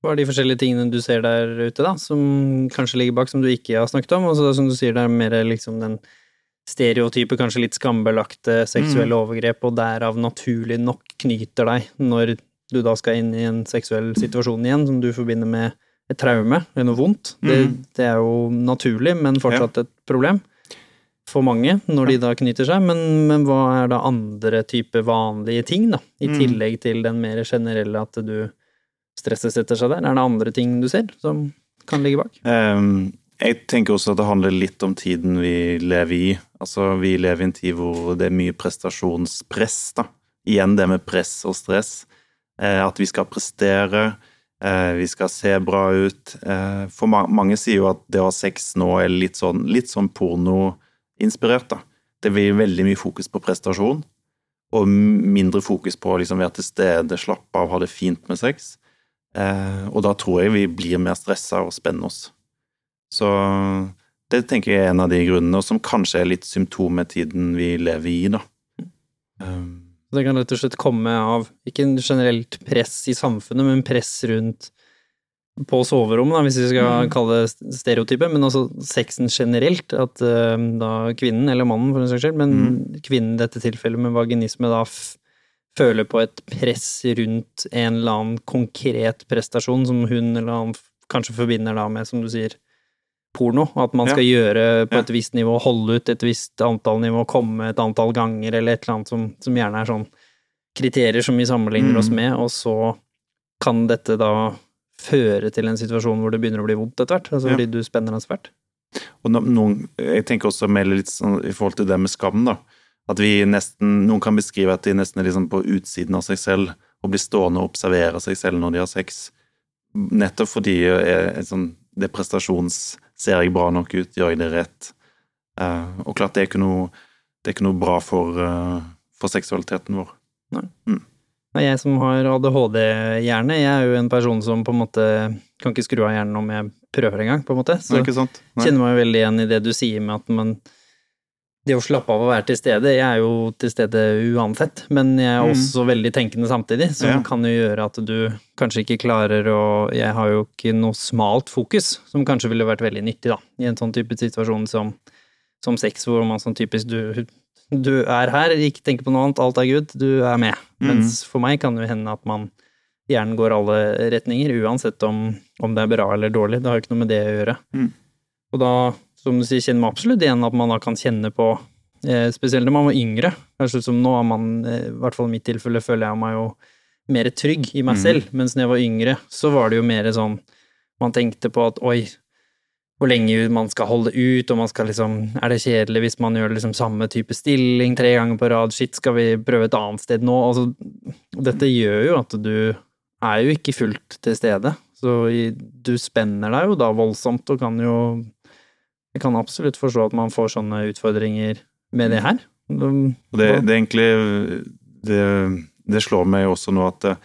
Hva er de forskjellige tingene du ser der ute, da, som kanskje ligger bak, som du ikke har snakket om? Og så som du sier, det er mer liksom den stereotype, kanskje litt skambelagte seksuelle overgrep, og derav naturlig nok knyter deg når du da skal inn i en seksuell situasjon igjen, som du forbinder med et traume eller noe vondt. Det, Mhm. det er jo naturlig, men fortsatt et problem for mange når de da knyter seg. Men, men hva er da andre typer vanlige ting, da, i Mhm. tillegg til den mer generelle at du stresset setter seg der? Er det andre ting du ser som kan ligge bak? Um, jeg tenker også at det handler litt om tiden vi lever i. Altså, vi lever i en tid hvor det er mye prestasjonspress, da. Igjen det med press og stress. Eh, at vi skal prestere, eh, vi skal se bra ut. Eh, for ma mange sier jo at det å ha sex nå er litt sånn, litt sånn pornoinspirert, da. Det blir veldig mye fokus på prestasjon, og mindre fokus på å liksom være til stede, slappe av, ha det fint med sex. Eh, og da tror jeg vi blir mer stressa og spenner oss. Så det tenker jeg er en av de grunnene, og som kanskje er litt symptom med tiden vi lever i, da. Um, Det kan rett og slett komme av ikke en generelt press i samfunnet, men press rundt på soverommet, hvis vi skal Mm. kalle det stereotype, men også sexen generelt. At uh, da kvinnen, eller mannen for en saks skyld, men Mm. kvinnen i dette tilfellet med vaginisme da føler på et press rundt en eller annen konkret prestasjon som hun eller han kanskje forbinder da med, som du sier, porno. At man Ja. skal gjøre på Ja. et visst nivå, holde ut et visst antall nivå, komme et antall ganger, eller et eller annet som, som gjerne er sånn kriterier som vi sammenligner Mm. oss med, og så kan dette da føre til en situasjon hvor det begynner å bli vondt etter hvert, altså Ja. fordi du spenner deg svært. og noen, jeg tenker også mer litt sånn i forhold til det med skam, da. At vi nesten, noen kan beskrive at de nesten er liksom på utsiden av seg selv, og blir stående og observere seg selv når de har sex. Nettopp fordi eh, sånn, det prestasjons... Ser jeg bra nok ut? Gjør jeg det rett? Uh, og klart, det er ikke noe, det er ikke noe bra for, uh, for seksualiteten vår. Og jeg som har ADHD-hjerne, jeg er jo en person som på en måte kan ikke skru av hjernen om jeg prøver engang, på en måte. Så? Nei. kjenner meg jo veldig igjen i det du sier med at man det å slappe av og være til stede Jeg er jo til stede uansett, men jeg er Mm. også veldig tenkende samtidig, som Ja. kan jo gjøre at du kanskje ikke klarer å Jeg har jo ikke noe smalt fokus, som kanskje ville vært veldig nyttig, da, i en sånn type situasjon som, som sex, hvor man sånn typisk du, du er her, ikke tenker på noe annet, alt er good, du er med. Mm. Mens for meg kan det jo hende at man hjernen går alle retninger, uansett om, om det er bra eller dårlig. Det har jo ikke noe med det å gjøre. Mm. Og da, som du sier, kjenner meg absolutt igjen at man da kan kjenne på eh, Spesielt når man var yngre. Kanskje som nå er man, eh, i hvert fall i mitt tilfelle, føler jeg meg jo mer trygg i meg Mm. selv. Mens når jeg var yngre, så var det jo mer sånn Man tenkte på at oi, hvor lenge man skal holde ut, og man skal liksom Er det kjedelig hvis man gjør liksom samme type stilling tre ganger på rad? Shit, skal vi prøve et annet sted nå? Altså, dette gjør jo at du er jo ikke fullt til stede. Så du spenner deg jo da voldsomt, og kan jo Jeg kan absolutt forstå at man får sånne utfordringer med det her. De- det, det egentlig det, det slår meg også nå at eh,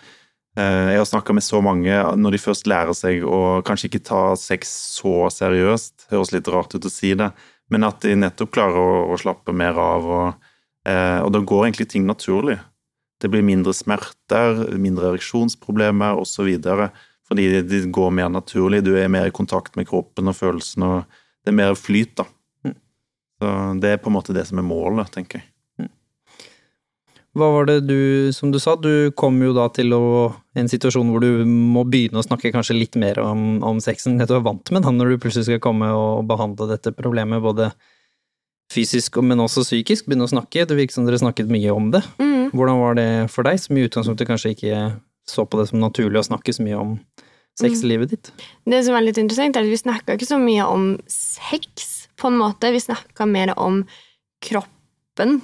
jeg har snakka med så mange når de først lærer seg å kanskje ikke ta sex så seriøst, høres litt rart ut å si det, men at de nettopp klarer å, å slappe mer av, og, eh, og da går egentlig ting naturlig. Det blir mindre smerter, mindre ereksjonsproblemer osv. Fordi det går mer naturlig, du er mer i kontakt med kroppen og følelsene, og det er mer flyt, da. Så det er på en måte det som er målet, tenker jeg. Hva var det du, som du sa, du kom jo da til å, en situasjon hvor du må begynne å snakke kanskje litt mer om, om sexen. Det du er vant med da, når du plutselig skal komme og behandle dette problemet både fysisk, men også psykisk. Begynne å snakke. Det virker som dere snakket mye om det. Mm. Hvordan var det for deg, som i utgangspunktet kanskje ikke så på det som naturlig å snakke så mye om sexlivet ditt? Det som er litt interessant, er at vi snakka ikke så mye om sex, på en måte. Vi snakka mer om kroppen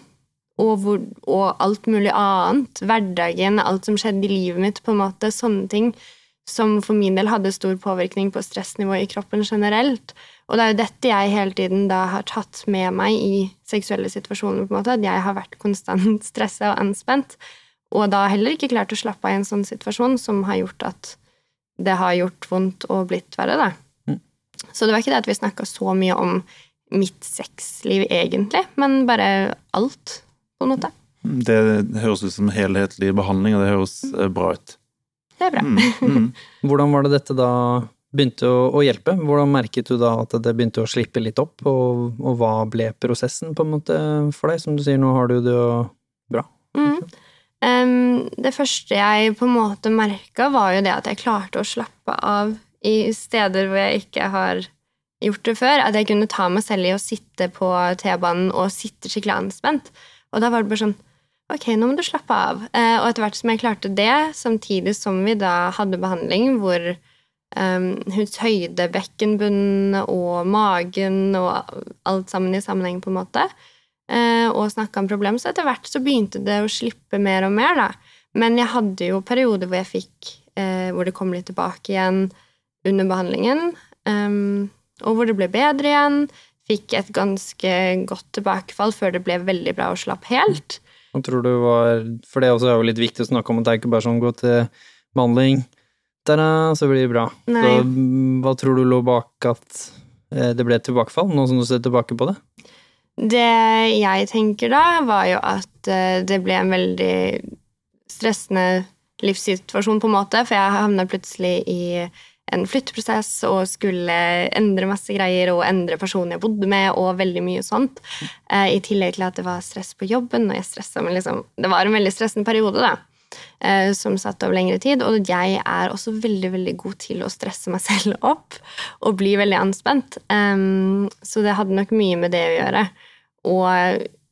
og, hvor, og alt mulig annet. Hverdagen, alt som skjedde i livet mitt, på en måte. Sånne ting som for min del hadde stor påvirkning på stressnivået i kroppen generelt. Og det er jo dette jeg hele tiden da har tatt med meg i seksuelle situasjoner, på en måte. At jeg har vært konstant stressa og anspent. Og da heller ikke klart å slappe av i en sånn situasjon som har gjort at det har gjort vondt og blitt verre, da. Mm. Så det var ikke det at vi snakka så mye om mitt sexliv, egentlig, men bare alt, på en måte. Det høres ut som helhetlig behandling, og det høres eh, bra ut. Det er bra. Mm, mm. Hvordan var det dette da begynte å, å hjelpe? Hvordan merket du da at det begynte å slippe litt opp, og, og hva ble prosessen på en måte for deg? Som du sier, nå har du det jo bra. Mm. Em, det første jeg på en måte merka, var jo det at jeg klarte å slappe av i steder hvor jeg ikke har gjort det før. At jeg kunne ta meg selv i å sitte på T-banen og sitte skikkelig anspent. Og da var det bare sånn Ok, nå må du slappe av. Uh, og etter hvert som jeg klarte det, samtidig som vi da hadde behandling hvor um, huds høyde, bekkenbunnen og magen og alt sammen i sammenheng, på en måte, og snakka om problem, så etter hvert så begynte det å slippe mer og mer, da. Men jeg hadde jo perioder hvor jeg fikk eh, Hvor det kom litt tilbake igjen under behandlingen, Um, og hvor det ble bedre igjen. Fikk et ganske godt tilbakefall før det ble veldig bra å slappe helt. Hva tror du var For det også er jo litt viktig å snakke om at det er ikke bare sånn gå til behandling, ta-da, så blir det bra. Så hva tror du lå bak at eh, det ble et tilbakefall, nå som du ser tilbake på det? Det jeg tenker da, var jo at eh, det ble en veldig stressende livssituasjon, på en måte, for jeg havna plutselig i en flytteprosess og skulle endre masse greier og endre personen jeg bodde med, og veldig mye sånt. Eh, I tillegg til at det var stress på jobben, og jeg stressa men liksom Det var en veldig stressende periode, da. eh, Som satt over lengre tid. Og jeg er også veldig veldig god til å stresse meg selv opp og bli veldig anspent. Så det hadde nok mye med det å gjøre. Og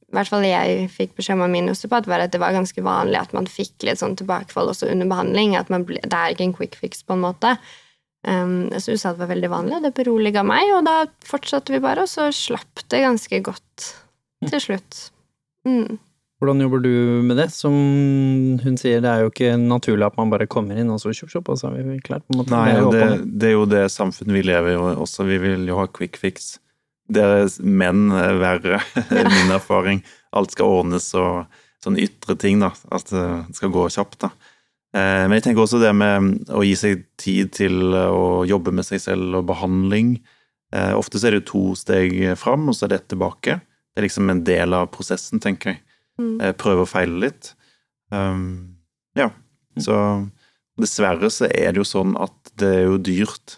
i hvert fall jeg fikk beskjed om av min osteopat, var at det var ganske vanlig at man fikk litt sånn tilbakefall også under behandling. at man ble, Det er ikke en quick fix, på en måte. Um, så det var veldig vanlig, og det beroliga meg, og da fortsatte vi bare, og så slapp det ganske godt til slutt. Mm. Hvordan jobber du med det? Som hun sier, det er jo ikke naturlig at man bare kommer inn og så tjopp, tjopp, og så er vi klart. På en måte. Nei, Det det er jo det samfunnet vi lever i også. Vi vil jo ha quick fix. Dere menn er verre, er min erfaring. Alt skal ordnes og sånne ytre ting, da. At eh, det skal gå kjapt, da. Eh, Men jeg tenker også det med å gi seg tid til å jobbe med seg selv og behandling. Eh, Ofte så er det to steg fram, og så er det ett tilbake. Det er liksom en del av prosessen, tenker jeg. Mm. Eh, Prøve og feile litt. Um, ja. Så dessverre så er det jo sånn at det er jo dyrt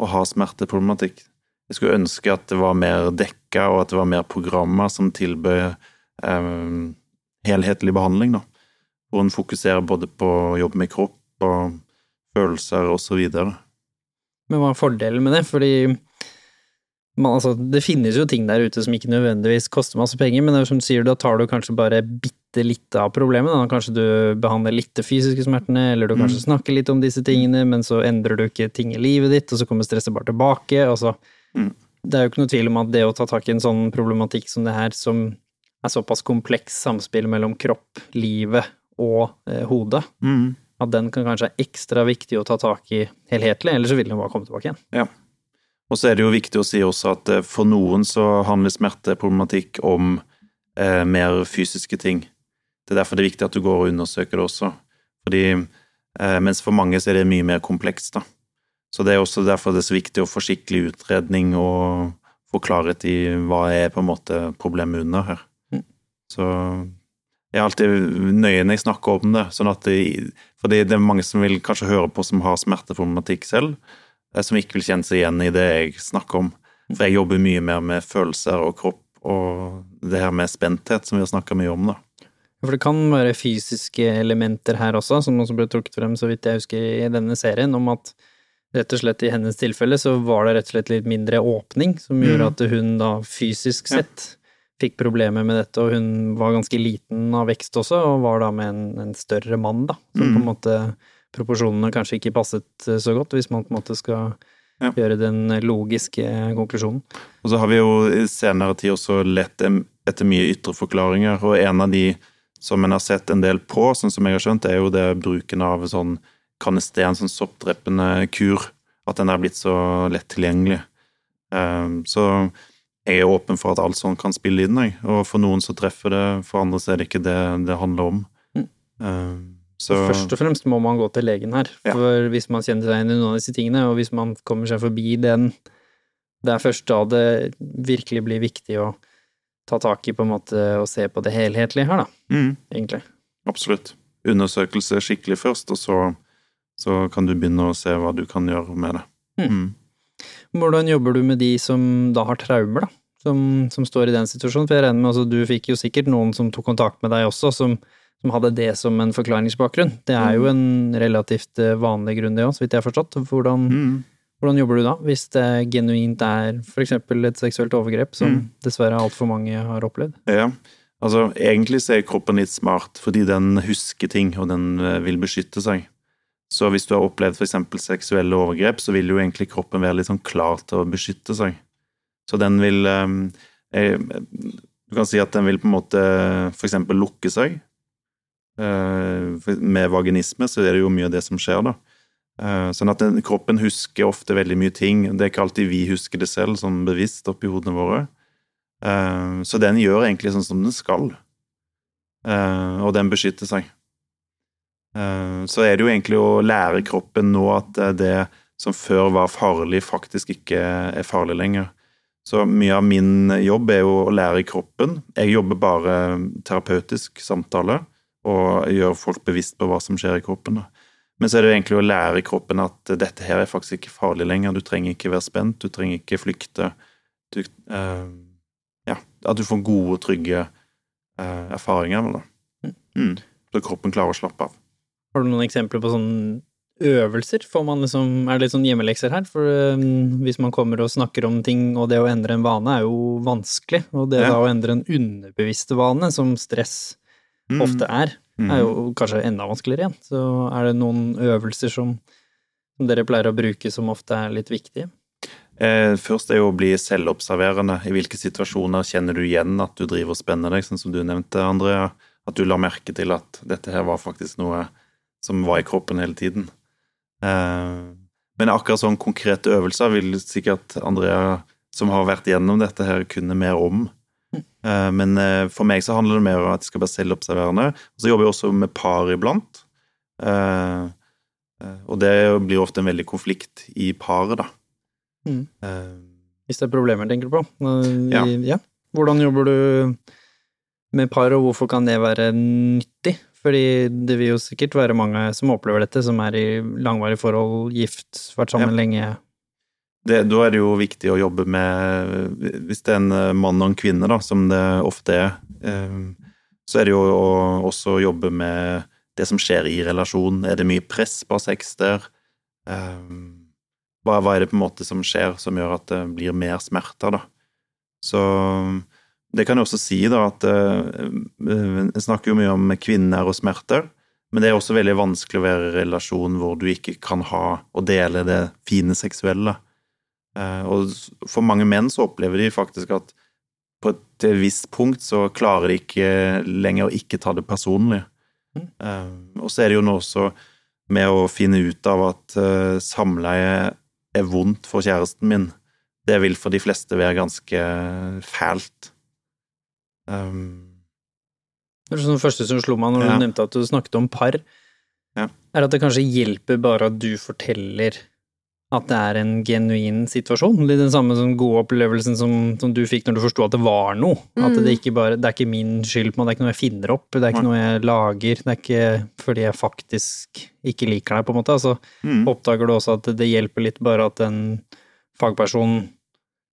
å ha smerteproblematikk. Jeg skulle ønske at det var mer dekka, og at det var mer programmer som tilbød eh, helhetlig behandling, da. Hvor en fokuserer både på å jobbe med kropp og følelser og så videre. Men hva er fordelen med det? Fordi man, altså, det finnes jo ting der ute som ikke nødvendigvis koster masse penger, men som du sier, da tar du kanskje bare bitte litt av problemet. Da. Kanskje du behandler litt de fysiske smertene, eller du kanskje Mm. snakker litt om disse tingene, men så endrer du ikke ting i livet ditt, og så kommer stresset bare tilbake. Og så. Mm. Det er jo ikke noe tvil om at det å ta tak i en sånn problematikk som det her, som er såpass kompleks samspill mellom kropp, livet og eh, hodet, Mm. at den kan kanskje være ekstra viktig å ta tak i helhetlig, eller så vil den bare komme tilbake igjen. Og så er det jo viktig å si også at eh, for noen så handler smerteproblematikk om eh, mer fysiske ting. Det er derfor det er viktig at du går og undersøker det også. Fordi eh, mens for mange så er det mye mer komplekst, da. Så det er også derfor det er så viktig å få skikkelig utredning og få klarhet i hva er på en måte problemet under her. Mm. Så jeg er alltid nøye når jeg snakker om det, sånn at det, For det er mange som vil kanskje høre på som har smerteproblematikk selv, eh, som ikke vil kjenne seg igjen i det jeg snakker om. For jeg jobber mye mer med følelser og kropp og det her med spenthet som vi har snakka mye om, da. For det kan være fysiske elementer her også, som også ble trukket frem, så vidt jeg husker, i denne serien, om at rett og slett i hennes tilfelle så var det rett og slett litt mindre åpning, som gjorde Mm. at hun da fysisk sett fikk problemer med dette, og hun var ganske liten av vekst også, og var da med en, en større mann, da, som på en Mm. måte proporsjonene kanskje ikke passet eh, så godt, hvis man på en måte skal Ja. gjøre den logiske konklusjonen. Og så har vi jo i senere tid også lett etter mye ytre forklaringer, og en av de som en har sett en del på, sånn som jeg har skjønt, er jo det bruken av sånn kanesten, sånn soppdreppende kur, at den er blitt så lett tilgjengelig. Um, så jeg er åpen for at alt sånn kan spille inn, jeg. Og for noen så treffer det, for andre så er det ikke det det handler om. Mm. Um, så Først og fremst må man gå til legen her, Ja. hvis man kjenner seg igjen i noen av disse tingene, og hvis man kommer seg forbi den, det er først da det virkelig blir viktig å ta tak i på en måte og se på det helhetlige her, da, mm, egentlig. Absolutt. Undersøkelse skikkelig først, og så, så kan du begynne å se hva du kan gjøre med det. Mm. Hvordan jobber du med de som da har traumer, da? Som, som står i den situasjonen? For jeg regner med altså du fikk jo sikkert noen som tok kontakt med deg også, som, som hadde det som en forklaringsbakgrunn. Det er jo en relativt eh, vanlig grunn, det òg, så vidt jeg har forstått. Hvordan, Mm. hvordan jobber du da, hvis det genuint er for eksempel et seksuelt overgrep, som Mm. dessverre altfor mange har opplevd? Ja, altså egentlig så er kroppen litt smart, fordi den husker ting, og den eh, vil beskytte seg. Så hvis du har opplevd f.eks. seksuelle overgrep, så vil jo egentlig kroppen være litt sånn klar til å beskytte seg. Så den vil eh, eh, Du kan si at den vil på en måte f.eks. lukke seg. Eh, med vaginisme så er det jo mye av det som skjer, da. Eh, Sånn at den, kroppen husker ofte veldig mye ting. Det er ikke alltid vi husker det selv, sånn bevisst oppi hodene våre. Så den gjør egentlig sånn som den skal, og den beskytter seg. Eh, Så er det jo egentlig å lære kroppen nå at eh, det som før var farlig, faktisk ikke er farlig lenger. Så mye av min jobb er jo å lære kroppen. Jeg jobber bare terapeutisk samtale og gjør folk bevisst på hva som skjer i kroppen. Men så er det jo egentlig å lære kroppen at dette her er faktisk ikke farlig lenger. Du trenger ikke være spent, du trenger ikke flykte. Du, uh, ja, at du får gode, trygge uh, erfaringer med det. Mm. Så kroppen klarer å slappe av. Har du noen eksempler på sånne øvelser? Får man liksom, er det litt sånn hjemmelekser her? For um, hvis man kommer og snakker om ting, og det å endre en vane er jo vanskelig, og det Ja. da å endre en underbevisste vane, som stress Mm. ofte er, Mm. er jo kanskje enda vanskeligere igjen. Så er det noen øvelser som, som dere pleier å bruke som ofte er litt viktige? Eh, først er jo å bli selvobserverende. I hvilke situasjoner kjenner du igjen at du driver og spenner deg, sånn som du nevnte, Andrea. At du la merke til at dette her var faktisk noe som var i kroppen hele tiden. Eh, men akkurat sånn konkrete øvelser vil sikkert Andrea, som har vært gjennom dette her, kunne mer om. Eh, men eh, for meg så handler det mer om at jeg skal være selvobserverende. Så jobber jeg også med par iblant. Og det blir ofte en veldig konflikt i paret, da. Mm. Hvis det er problemer, tenker du på? Ja. ja. Hvordan jobber du med par, og hvorfor kan det være nyttig? Fordi det vil jo sikkert være mange som opplever dette, som er i langvarige forhold, gift, vært sammen Ja. lenge. Det, da er det jo viktig å jobbe med Hvis det er en eh, mann og en kvinne, da, som det ofte er, eh, så er det jo å også jobbe med det som skjer i relasjonen. Er det mye press på sex der? Eh, hva er det på en måte som skjer som gjør at det blir mer smerter, da? Så det kan jeg også si, da, at eh, Jeg snakker jo mye om kvinner og smerter. Men det er også veldig vanskelig å være i relasjon hvor du ikke kan ha og dele det fine seksuelle. Eh, Og for mange menn så opplever de faktisk at på et visst punkt så klarer de ikke lenger å ikke ta det personlig. Eh, Og så er det jo nå også med å finne ut av at eh, samleie er vondt for kjæresten min. Det vil for de fleste være ganske fælt. Um, Det er sånn det første som slo meg når Ja. du nevnte at du snakket om par, Ja. er at det kanskje hjelper bare at du forteller at det er en genuin situasjon. Litt den samme sånn gode opplevelsen som, som du fikk når du forsto at det var noe. At Mm. det ikke bare Det er ikke min skyld, på en det er ikke noe jeg finner opp, det er ikke noe jeg lager, det er ikke fordi jeg faktisk ikke liker deg, på en måte. Altså mm. oppdager du også at det hjelper litt bare at en fagperson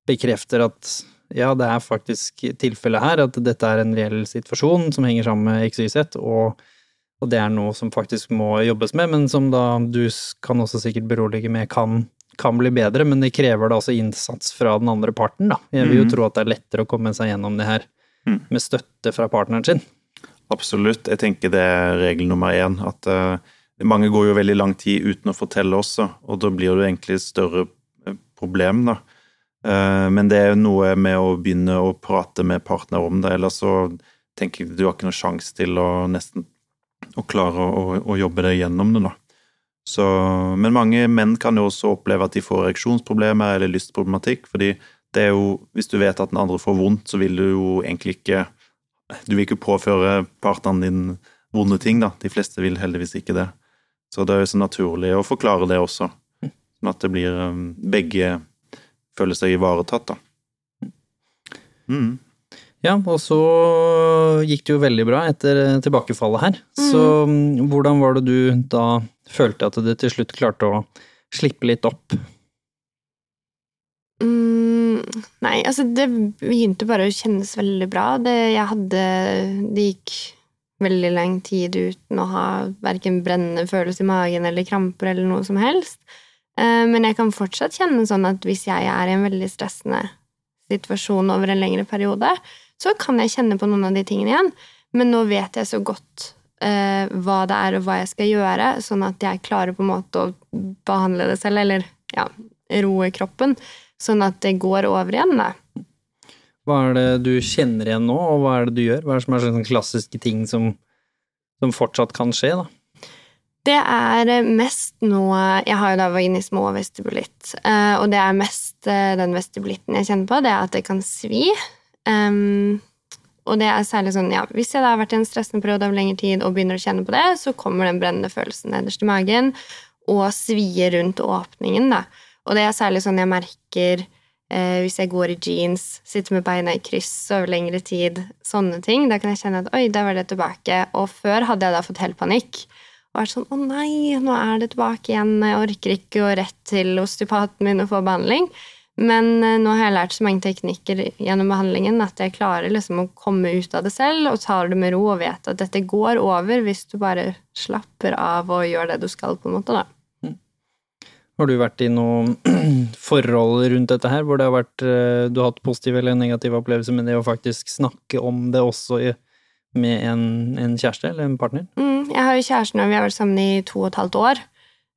bekrefter at ja, det er faktisk tilfellet her, at dette er en reell situasjon som henger sammen med XYZ, og, og det er noe som faktisk må jobbes med, men som da du kan også sikkert berolige med kan, kan bli bedre, men det krever da også innsats fra den andre parten, da. Jeg vil jo Mhm. tro at det er lettere å komme seg gjennom det her Mm. med støtte fra partneren sin. Absolutt. Jeg tenker det er regel nummer én. At uh, mange går jo veldig lang tid uten å fortelle også, og da blir det egentlig et større eh, problem, da. Eh, men det er noe med å begynne å prate med partner om det, ellers så tenker jeg du har ikke noen sjanse til å nesten å klare å, å jobbe deg gjennom det, da. Så, men mange menn kan jo også oppleve at de får ereksjonsproblemer eller lystproblematikk, fordi det er jo, hvis du vet at den andre får vondt, så vil du jo egentlig ikke du vil ikke påføre partneren din vonde ting, da. De fleste vil heldigvis ikke det. Så det er jo så naturlig å forklare det også, sånn at det blir um, Begge føler seg ivaretatt, da. Mm. Ja, og så gikk det jo veldig bra etter tilbakefallet her. Så mm, hvordan var det du da følte at du til slutt klarte å slippe litt opp? Mm, nei, altså det begynte bare å kjennes veldig bra. Det, jeg hadde Det gikk veldig lang tid uten å ha verken brennende følelse i magen eller kramper eller noe som helst. Eh, Men jeg kan fortsatt kjenne sånn at hvis jeg er i en veldig stressende situasjon over en lengre periode, så kan jeg kjenne på noen av de tingene igjen. Men nå vet jeg så godt uh, hva det er og hva jeg skal gjøre, sånn at jeg klarer på en måte å behandle det selv, eller ja, roe kroppen, sånn at det går over igjen, da. Hva er det du kjenner igjen nå, og hva er det du gjør? Hva er det som er sånne klassiske ting som, som fortsatt kan skje, da? Det er mest nå Jeg har jo da vaginisme og vestibulitt, eh, og det er mest eh, den vestibulitten jeg kjenner på, det er at det kan svi. Um, og det er særlig sånn, ja, hvis jeg da har vært i en stressende periode over lengre tid og begynner å kjenne på det, så kommer den brennende følelsen nederst i magen og svier rundt åpningen, da. Og det er særlig sånn jeg merker eh, hvis jeg går i jeans, sitter med beina i kryss over lengre tid, sånne ting. Da kan jeg kjenne at oi, der var det tilbake. Og før hadde jeg da fått helt panikk. Og er sånn å nei, nå er det tilbake igjen, jeg orker ikke å rett til osteopaten min og få behandling. Men eh, nå har jeg lært så mange teknikker gjennom behandlingen at jeg klarer liksom å komme ut av det selv og tar det med ro og vet at dette går over hvis du bare slapper av og gjør det du skal, på en måte, da. Har du vært i noen forhold rundt dette her, hvor det har vært, eh, du har hatt positive eller negative opplevelser med det å faktisk snakke om det også i, med en, en kjæreste eller en partner? Mm, jeg har jo kjæresten, og vi har vært sammen i to og et halvt år.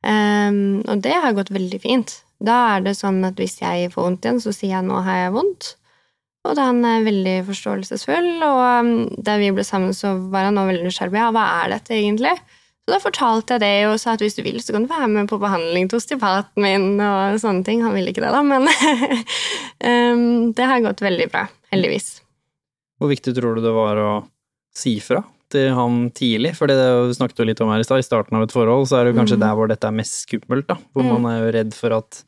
Um, og det har gått veldig fint. Da er det sånn at hvis jeg får vondt igjen, så sier jeg 'nå har jeg vondt'. Og da han er veldig forståelsesfull, og um, da vi ble sammen, så var han veldig nysgjerrig. Ja, hva er dette egentlig? Så da fortalte jeg det og sa at hvis du vil, så kan du være med på behandling til osteopaten min og sånne ting. Han ville ikke det, da, men um, det har gått veldig bra. Heldigvis. Hvor viktig tror du det var å si fra til han tidlig? For det vi snakket jo litt om her i stad, i starten av et forhold, så er det kanskje Mm. der hvor dette er mest skummelt, da. Hvor Mm. man er jo redd for at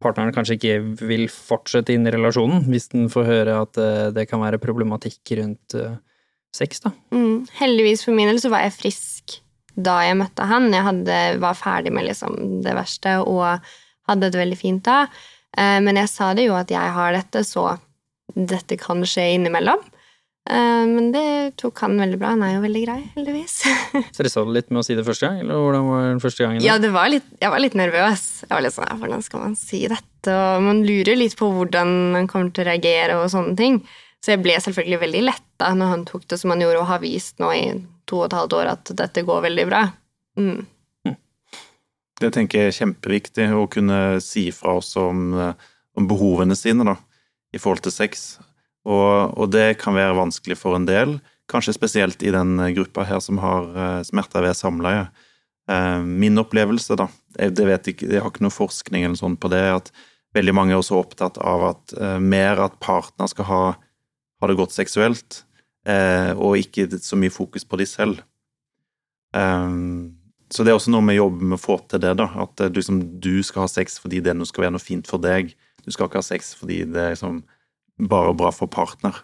partneren kanskje ikke vil fortsette inn i relasjonen, hvis den får høre at eh, det kan være problematikk rundt eh, sex, da. Mm. Heldigvis for min del så var jeg frisk da jeg møtte han. Jeg hadde, var ferdig med liksom det verste og hadde det veldig fint da. Eh, men jeg sa det jo at jeg har dette, så dette kan skje innimellom. Eh, Men det tok han veldig bra. Han er jo veldig grei, heldigvis. Stressa du litt med å si det første gang, eller hvordan var den første gangen? da? Ja, det var litt, jeg var litt nervøs. Jeg var litt sånn, Hvordan skal man si dette? Og man lurer litt på hvordan han kommer til å reagere og sånne ting. Så jeg ble selvfølgelig veldig letta når han tok det som han gjorde, og har vist nå i to og et halvt år at dette går veldig bra. Mm. Det tenker jeg er kjempeviktig, å kunne si fra oss om, eh, om behovene sine da, i forhold til sex. Og, og det kan være vanskelig for en del, kanskje spesielt i den gruppa her som har eh, smerter ved samleie. Eh, Min opplevelse, da, jeg, ikke, jeg har ikke noe forskning eller sånn på det, at veldig mange er også opptatt av at eh, mer at partner skal ha, ha det godt seksuelt, eh, og ikke så mye fokus på de selv. Så det er også noe vi jobber med å få til det, da. At eh, liksom, du skal ha sex fordi det skal være noe fint for deg. Du skal ikke ha sex fordi det liksom bare bra for partner.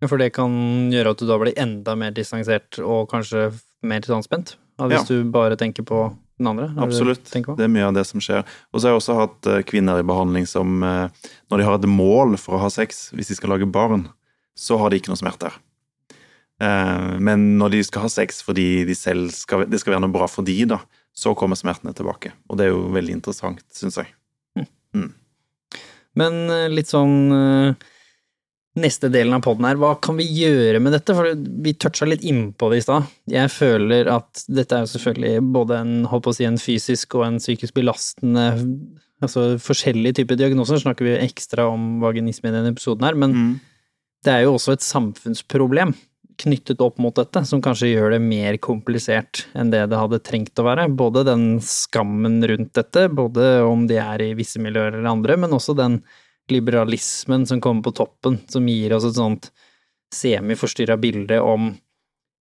Ja, For det kan gjøre at du da blir enda mer distansert og kanskje mer anspent? Ja, hvis du bare tenker på den andre? Absolutt. Det er mye av det som skjer. Og så har jeg også hatt eh, kvinner i behandling som, eh, når de har et mål for å ha sex, hvis de skal lage barn, så har de ikke noe smerter. Eh, Men når de skal ha sex fordi de selv skal, det skal være noe bra for de, da, så kommer smertene tilbake. Og det er jo veldig interessant, syns jeg. Men eh, litt sånn Neste delen av poden her, hva kan vi gjøre med dette? For vi toucha litt innpå det i stad. Jeg føler at dette er jo selvfølgelig både en, holdt på å si, en fysisk og en psykisk belastende Altså forskjellige typer diagnoser, snakker vi ekstra om vaginisme i denne episoden her, men Mm. det er jo også et samfunnsproblem knyttet opp mot dette, som kanskje gjør det mer komplisert enn det det hadde trengt å være. Både den skammen rundt dette, både om de er i visse miljøer eller andre, men også den liberalismen som kommer på toppen, som gir oss et sånt semiforstyrra bilde om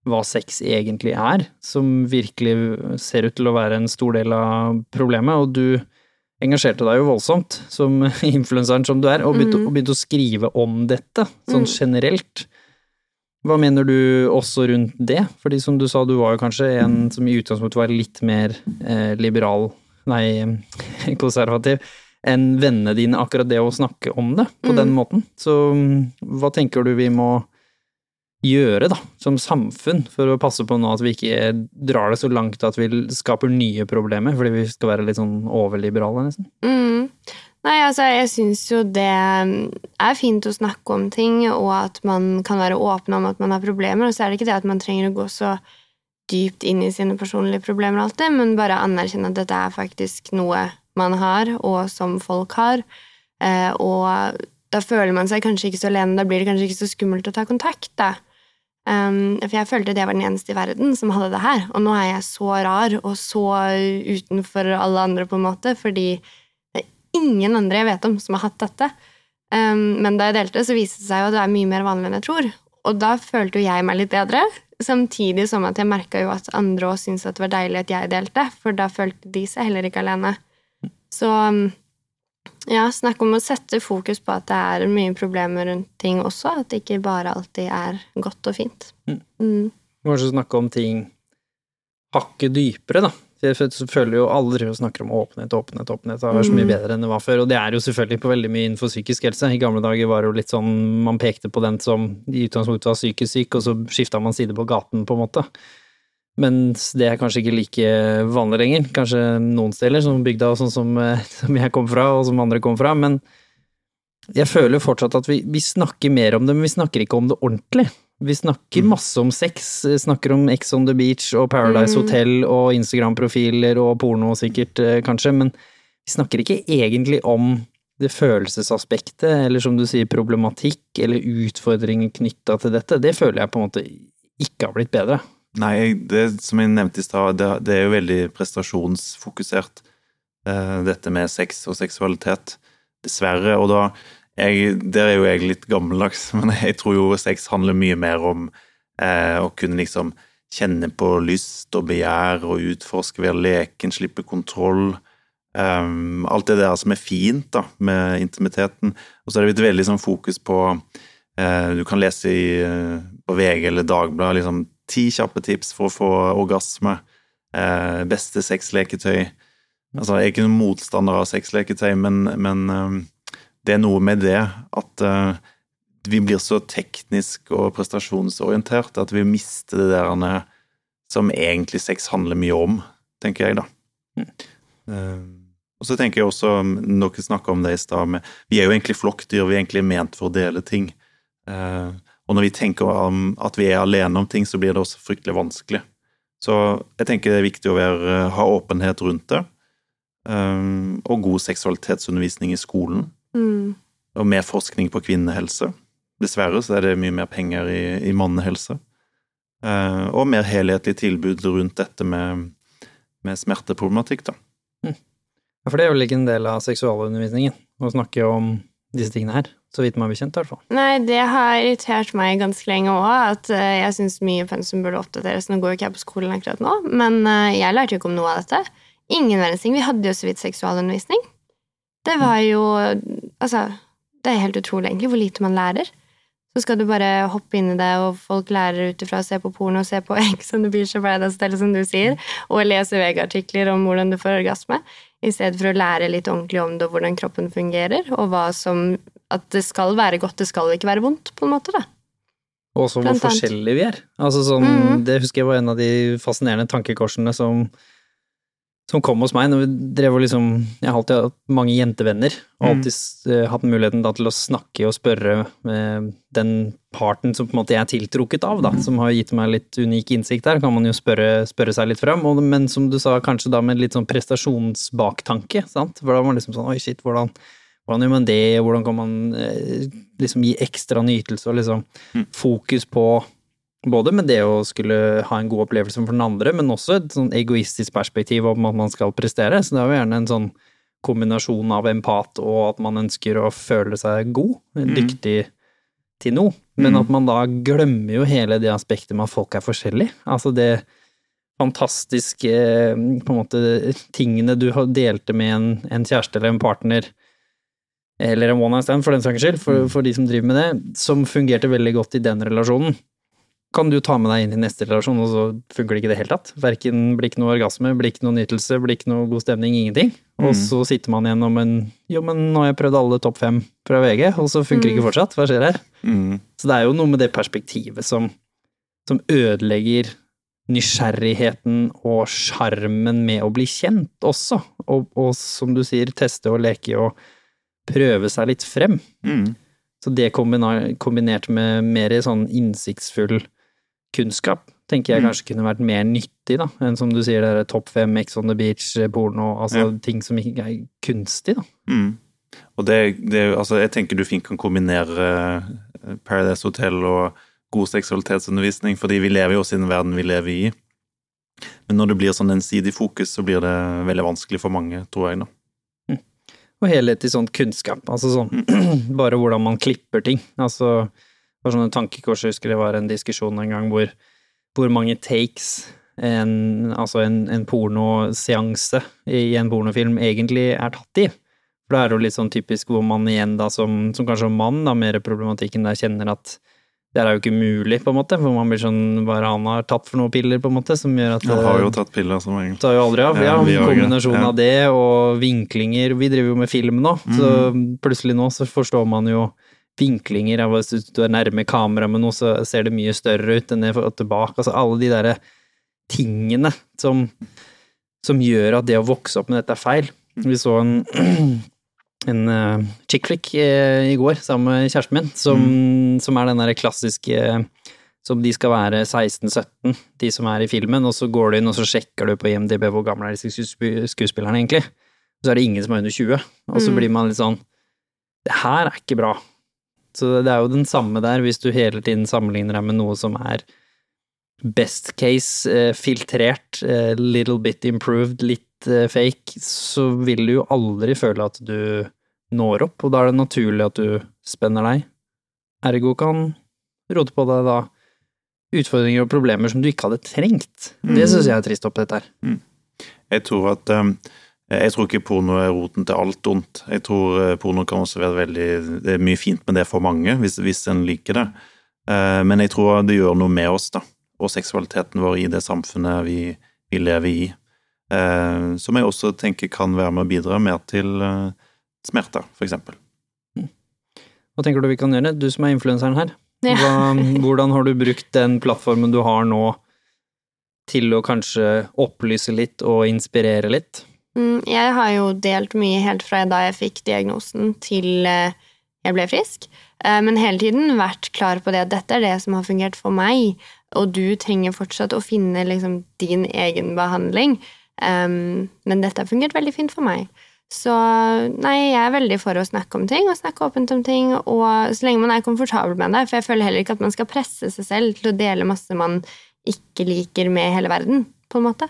hva sex egentlig er, som virkelig ser ut til å være en stor del av problemet, og du engasjerte deg jo voldsomt som influenseren som du er, og begynte, Mm. og begynte å skrive om dette, sånn Mm. generelt. Hva mener du også rundt det? Fordi som du sa, du var jo kanskje en som i utgangspunktet var litt mer eh, liberal, nei, konservativ, enn vennene dine, akkurat det å snakke om det på Mm. den måten. Så mm, hva tenker du vi må gjøre, da, som samfunn, for å passe på nå at vi ikke drar det så langt at vi skaper nye problemer, fordi vi skal være litt sånn overliberale, nesten? Mm. Nei, altså, jeg syns jo det er fint å snakke om ting, og at man kan være åpen om at man har problemer, og så er det ikke det at man trenger å gå så dypt inn i sine personlige problemer alltid, men bare anerkjenne at dette er faktisk noe man har, og som folk har, eh, og da føler man seg kanskje ikke så alene, da blir det kanskje ikke så skummelt å ta kontakt, da. Um, for jeg følte det var den eneste i verden som hadde det her, og nå er jeg så rar og så utenfor alle andre, på en måte, fordi det er ingen andre jeg vet om som har hatt dette. Um, men da jeg delte, så viste det seg jo at det er mye mer vanlig enn jeg tror. Og da følte jo jeg meg litt bedre, samtidig som at jeg merka jo at andre òg syntes at det var deilig at jeg delte, for da følte de seg heller ikke alene. Så um, ja, snakk om å sette fokus på at det er mye problemer rundt ting også, at det ikke bare alltid er godt og fint. Mm. Mm. Kanskje snakke om ting hakket dypere, da. Jeg føler jo alle driver og snakker om åpenhet, åpenhet, åpenhet. Det er så mye Mm. bedre enn det var før. Og det er jo selvfølgelig på veldig mye innenfor psykisk helse. I gamle dager var det jo litt sånn man pekte på den som i utgangspunktet var psykisk syk, og så skifta man side på gaten, på en måte. Mens det er kanskje ikke like vanlig lenger. Kanskje noen steder, som bygda og sånn som, eh, som jeg kom fra, og som andre kom fra. Men jeg føler fortsatt at vi, vi snakker mer om det, men vi snakker ikke om det ordentlig. Vi snakker Mm. masse om sex, snakker om Ex on the Beach og Paradise Mm. Hotel og Instagram-profiler og porno sikkert, eh, kanskje, men vi snakker ikke egentlig om det følelsesaspektet, eller som du sier, problematikk eller utfordringer knytta til dette. Det føler jeg på en måte ikke har blitt bedre. Nei, det som jeg nevnte i stad, det, det er jo veldig prestasjonsfokusert, eh, dette med sex og seksualitet. Dessverre. Og da jeg, Der er jo jeg litt gammeldags, men jeg tror jo sex handler mye mer om eh, å kunne liksom kjenne på lyst og begjær og utforske, ved leken, slippe kontroll. Um, alt det der som er fint da, med intimiteten. Og så er det blitt veldig sånn fokus på uh, Du kan lese i, uh, på VG eller Dagbladet liksom ti kjappe tips for å få orgasme. eh, beste sexleketøy. Altså, jeg er ikke noen motstander av sexleketøy, men, men eh, det er noe med det at vi blir så teknisk og prestasjonsorientert at vi mister det der som egentlig sex handler mye om, tenker jeg, da. Mm. Og så tenker jeg også, Dere snakka om det i stad, vi er jo egentlig flokkdyr. Vi er egentlig ment for å dele ting. Eh, og når vi tenker om at vi er alene om ting, så blir det også fryktelig vanskelig. Så jeg tenker det er viktig å være, ha åpenhet rundt det. Um, og god seksualitetsundervisning i skolen. Mm. Og mer forskning på kvinnehelse. Dessverre så er det mye mer penger i, i mannehelse. Uh, og mer helhetlig tilbud rundt dette med, med smerteproblematikk, da. Mm. Ja, for det er jo ikke en del av seksualundervisningen, å snakke om disse tingene her. Så vidt meg bekjent, i hvert fall. Nei, det har irritert meg ganske lenge òg, at uh, jeg syns mye pensum burde oppdateres. Nå går jo ikke jeg på skolen akkurat nå, men uh, jeg lærte jo ikke om noe av dette. Ingen verdens ting. Vi hadde jo så vidt seksualundervisning. Det var jo Altså, det er helt utrolig, egentlig, hvor lite man lærer. Så skal du bare hoppe inn i det, og folk lærer ut ifra å se på porno, se på Ex on the Beach og Paradise som du sier, og lese VG-artikler om hvordan du får orgasme i stedet for å lære litt ordentlig om det og hvordan kroppen fungerer, og hva som At det skal være godt, det skal ikke være vondt, på en måte, da. Og også hvor forskjellige vi er. Altså sånn, mm -hmm. Det husker jeg var en av de fascinerende tankekorsene som som kom hos meg når vi drev og liksom Jeg har alltid hatt mange jentevenner, og mm. alltid mm. hatt muligheten da, til å snakke og spørre med den parten som på en måte jeg er tiltrukket av, da, som har gitt meg litt unik innsikt der, kan man jo spørre, spørre seg litt fram, og, men som du sa, kanskje da med litt sånn prestasjonsbaktanke, sant, for da var man liksom sånn oi, shit, hvordan, hvordan gjør man det, hvordan kan man uh, liksom gi ekstra nytelse og liksom mm. fokus på både med det å skulle ha en god opplevelse for den andre, men også et sånn egoistisk perspektiv om at man skal prestere. Så det er jo gjerne en sånn kombinasjon av empat og at man ønsker å føle seg god, mm. dyktig til noe. Men mm. at man da glemmer jo hele det aspektet med at folk er forskjellige. Altså det fantastiske på en måte tingene du delte med en, en kjæreste eller en partner, eller en one night stand for den saks skyld, for, mm. for de som driver med det, som fungerte veldig godt i den relasjonen kan du ta med deg inn i neste relasjon, og så funker det ikke i det hele tatt. Verken blir ikke noe orgasme, blir ikke noe nytelse, blir ikke noe god stemning, ingenting. Og mm. så sitter man igjen om en Jo, men nå har jeg prøvd alle topp fem fra VG, og så funker det mm. ikke fortsatt. Hva skjer her? Mm. Så det er jo noe med det perspektivet som, som ødelegger nysgjerrigheten og sjarmen med å bli kjent også. Og, og, som du sier, teste og leke og prøve seg litt frem. Mm. Så det kombinert med mer sånn innsiktsfull kunnskap tenker jeg mm. kanskje kunne vært mer nyttig, da, enn som du sier, det topp fem, Ex on the beach, porno, altså ja. ting som ikke er kunstig, da. Mm. Og det, det, altså, jeg tenker du fint kan kombinere eh, Paradise Hotel og god seksualitetsundervisning, fordi vi lever jo også i den verden vi lever i. Men når det blir sånn ensidig fokus, så blir det veldig vanskelig for mange, tror jeg, da. Mm. Og helhet i sånn kunnskap, altså sånn bare hvordan man klipper ting. Altså var sånne tankekors, jeg husker det var en diskusjon en gang hvor, hvor mange takes en, altså en, en pornoseanse i en pornofilm egentlig er tatt i. For da er det jo litt sånn typisk hvor man igjen da som, som kanskje mann, da mer problematikken der kjenner at det er jo ikke mulig, på en måte, for man blir sånn Bare han har tatt for noen piller, på en måte, som gjør at Han har jo tatt piller, som regel. Tar jo aldri av. Ja, ja kombinasjonen ja. av det og vinklinger. Vi driver jo med film nå, mm. så plutselig nå så forstår man jo vinklinger av Hvis du er nærme kamera med noe, så ser det mye større ut enn det tilbake. Altså alle de derre tingene som, som gjør at det å vokse opp med dette er feil. Vi så en, en uh, chick flick uh, i går sammen med kjæresten min, som, mm. som er den derre klassiske uh, som de skal være 16-17, de som er i filmen, og så går du inn og så sjekker du på IMDb hvor gamle er disse skuespillerne egentlig. Så er det ingen som er under 20, og så mm. blir man litt sånn Det her er ikke bra. Så det er jo den samme der, hvis du hele tiden sammenligner deg med noe som er best case, eh, filtrert, eh, little bit improved, litt eh, fake, så vil du jo aldri føle at du når opp, og da er det naturlig at du spenner deg. Ergo kan rote på deg da utfordringer og problemer som du ikke hadde trengt. Det syns jeg er trist oppi dette her. Mm. Jeg tror at um, Jeg tror ikke porno er roten til alt ondt. Jeg tror eh, porno kan også være veldig Det er mye fint med det for mange, hvis, hvis en liker det. Eh, men jeg tror det gjør noe med oss, da. Og seksualiteten vår i det samfunnet vi, vi lever i. Eh, som jeg også tenker kan være med å bidra mer til smerter, for eksempel. Hva tenker du vi kan gjøre, du som er influenseren her? Hva, hvordan har du brukt den plattformen du har nå til å kanskje opplyse litt og inspirere litt? Mm, jeg har jo delt mye helt fra da jeg fikk diagnosen til eh, jeg ble frisk, eh, men hele tiden vært klar på det at dette er det som har fungert for meg, og du trenger fortsatt å finne liksom din egen behandling, men dette har fungert veldig fint for meg. Så nei, jeg er veldig for å snakke om ting, og snakke åpent om ting, og så lenge man er komfortabel med det, for jeg føler heller ikke at man skal presse seg selv til å dele masse man ikke liker med hele verden, på en måte.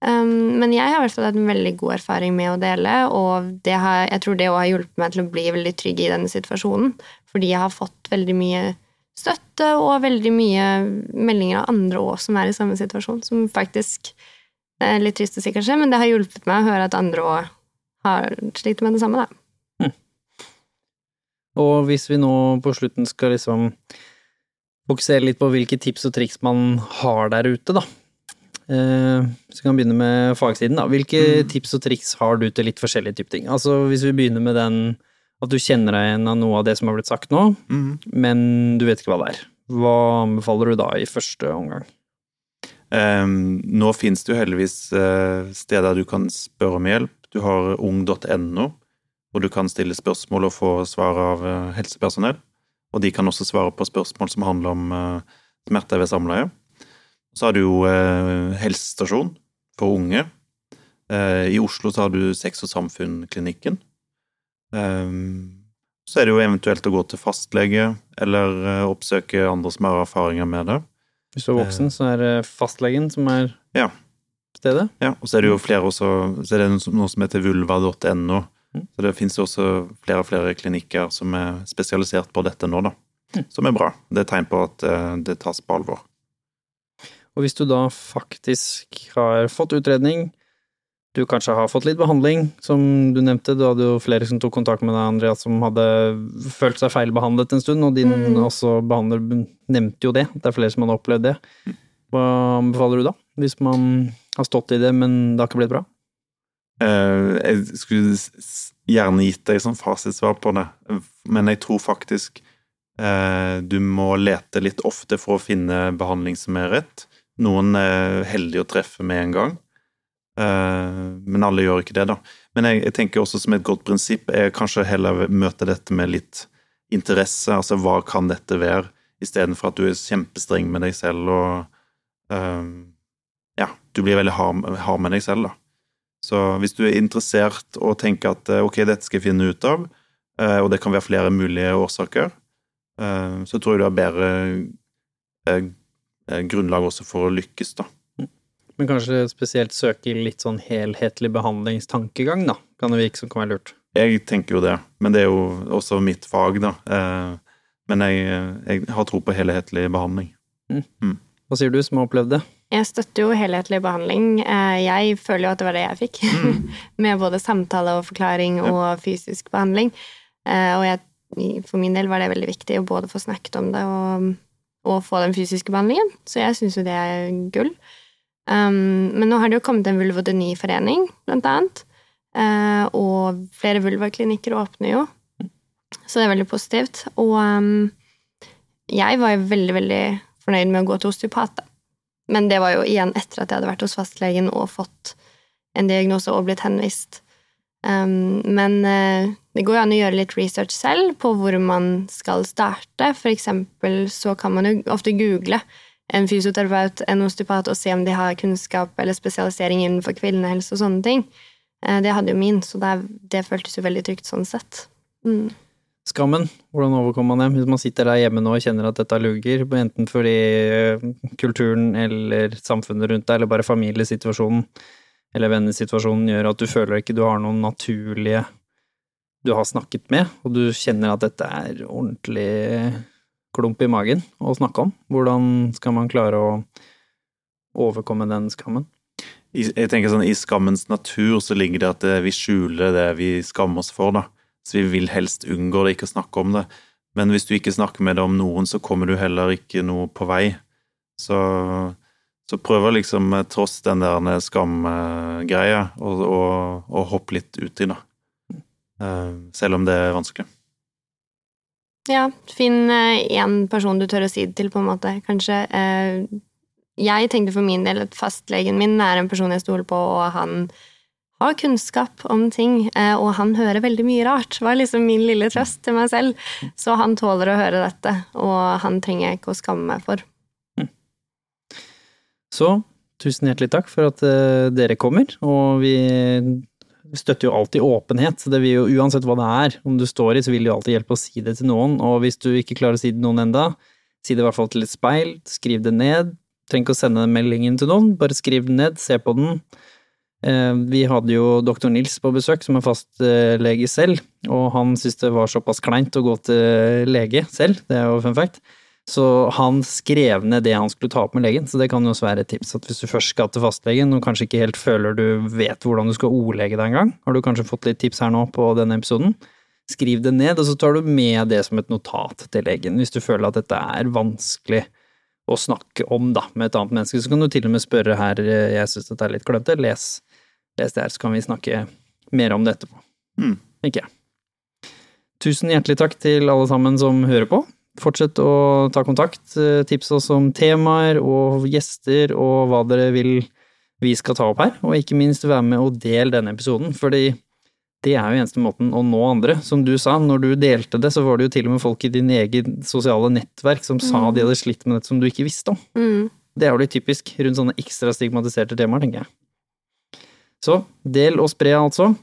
Um, men jeg har i hvert fall hatt en veldig god erfaring med å dele, og har, jeg tror det òg har hjulpet meg til å bli veldig trygg i denne situasjonen. Fordi jeg har fått veldig mye støtte og veldig mye meldinger av andre òg som er i samme situasjon. Som faktisk er litt trist å si, kanskje, men det har hjulpet meg å høre at andre òg har sliter med det samme, da. Mm. Og hvis vi nå på slutten skal liksom fokusere litt på hvilke tips og triks man har der ute, da. Eh, så kan vi begynne med fagsiden, da. Hvilke mm. tips og triks har du til litt forskjellige typer ting? Altså hvis vi begynner med den at du kjenner deg igjen av noe av det som har blitt sagt nå, mm. men du vet ikke hva det er. Hva anbefaler du da i første omgang? Um, nå finnes det jo heldigvis uh, steder du kan spørre om hjelp. Du har ung.no, hvor du kan stille spørsmål og få svar av uh, helsepersonell. Og de kan også svare på spørsmål som handler om uh, smerter ved samleie. Så har du jo eh, helsestasjon for unge. Eh, I Oslo så har du Sex og Samfunn-klinikken. Eh, så er det jo eventuelt å gå til fastlege, eller eh, oppsøke andre som har erfaringer med det. Hvis du er voksen, så er det fastlegen som er ja. stedet? Ja, og så er det jo flere også Så er det noe som heter vulva.no. Mm. Så det finnes jo også flere og flere klinikker som er spesialisert på dette nå, da. Mm. Som er bra. Det er tegn på at det tas på alvor. Og hvis du da faktisk har fått utredning, du kanskje har fått litt behandling, som du nevnte, du hadde jo flere som tok kontakt med deg, Andreas, som hadde følt seg feilbehandlet en stund, og din mm. også behandler nevnte jo det, det er flere som hadde opplevd det. Hva anbefaler du da, hvis man har stått i det, men det har ikke blitt bra? Uh, jeg skulle gjerne gitt deg sånn fasitsvar på det, men jeg tror faktisk uh, du må lete litt ofte for å finne behandling som er rett. Noen er heldige å treffe med en gang, eh, men alle gjør ikke det, da. Men jeg, jeg, tenker også som et godt prinsipp er kanskje heller møte dette med litt interesse. Altså hva kan dette være, istedenfor at du er kjempestreng med deg selv og um, Ja, du blir veldig hard, hard, med deg selv, da. Så hvis du er interessert og tenker at ok, dette skal jeg finne ut av, og det kan være flere mulige årsaker, så tror jeg du har bedre Eh, grunnlag også for å lykkes, da. Men kanskje spesielt søke litt sånn helhetlig behandlingstankegang, da? Kan det virke som kan være lurt? Jeg tenker jo det, men det er jo også mitt fag, da. Eh, men jeg, jeg har tro på helhetlig behandling. Mm. Mm. Hva sier du, som har opplevd det? Jeg støtter jo helhetlig behandling. Eh, jeg føler jo at det var det jeg fikk. Mm. Med både samtale og forklaring ja. og fysisk behandling. Og jeg, for min del var det veldig viktig å både få snakket om det og å få den fysiske behandlingen, så jeg syns jo det er gull. Um, men nå har det jo kommet en vulvodyni-forening, blant annet. Uh, og flere vulvaklinikker åpner jo, så det er veldig positivt. Og um, jeg var jo veldig, veldig fornøyd med å gå til osteopat, Men det var jo igjen etter at jeg hadde vært hos fastlegen og fått en diagnose og blitt henvist. Um, men uh, det går jo an å gjøre litt research selv på hvor man skal starte. For eksempel så kan man jo ofte google en fysioterapeut, en osteopat, og se om de har kunnskap eller spesialisering innenfor kvinnehelse og sånne ting. Uh, det hadde jo min, så det, det føltes jo veldig trygt sånn sett. Mm. Skammen, hvordan overkommer man det hvis man sitter der hjemme nå og kjenner at dette lugger, enten fordi eh, kulturen eller samfunnet rundt deg, eller bare familiesituasjonen? Eller vennesituasjonen gjør at du føler ikke du har noen naturlige du har snakket med, og du kjenner at dette er ordentlig klump i magen å snakke om. Hvordan skal man klare å overkomme den skammen? jeg tenker sånn, I skammens natur så ligger det at vi skjuler det vi skammer oss for. da. Så vi vil helst unngå det, ikke snakke om det. Men hvis du ikke snakker med det om noen, så kommer du heller ikke noe på vei. Så, så prøv liksom, tross den der skamgreia, å hoppe litt uti, da. Eh, selv om det er vanskelig. Ja, finn én eh, person du tør å si det til, på en måte, kanskje. Eh, jeg tenkte for min del at fastlegen min er en person jeg stoler på, og han har kunnskap om ting, eh, og han hører veldig mye rart. Det var liksom min lille trøst til meg selv. Så han tåler å høre dette, og han trenger jeg ikke å skamme meg for. Så tusen hjertelig takk for at uh, dere kommer, og vi støtter jo alltid åpenhet. så Det vil jo uansett hva det er, om du står i, så vil det jo alltid hjelpe å si det til noen, og hvis du ikke klarer å si det til noen enda, si det i hvert fall til et speil, skriv det ned, trenger ikke å sende meldingen til noen, bare skriv den ned, se på den. Eh, vi hadde jo doktor Nils på besøk, som er fastlege selv, og han syntes det var såpass kleint å gå til lege selv, det er jo fun fact. Så han skrev ned det han skulle ta opp med legen, så det kan jo også være et tips at hvis du først skal til fastlegen og kanskje ikke helt føler du vet hvordan du skal ordlegge deg engang, har du kanskje fått litt tips her nå på denne episoden, skriv det ned, og så tar du med det som et notat til legen hvis du føler at dette er vanskelig å snakke om da, med et annet menneske. Så kan du til og med spørre her, eh, jeg syns dette er litt klønete, les, les, det her, så kan vi snakke mer om det etterpå. Mm. Ikke jeg. Tusen hjertelig takk til alle sammen som hører på. Fortsett å ta kontakt, eh, tips oss om temaer og gjester og hva dere vil vi skal ta opp her, og ikke minst være med og del denne episoden, fordi det er jo eneste måten å nå andre. Som du sa, når du delte det, så var det jo til og med folk i din egen sosiale nettverk som mm. sa de hadde slitt med dette som du ikke visste om. Mm. Det er jo litt typisk rundt sånne ekstra stigmatiserte temaer, tenker jeg. Så del og spre, altså.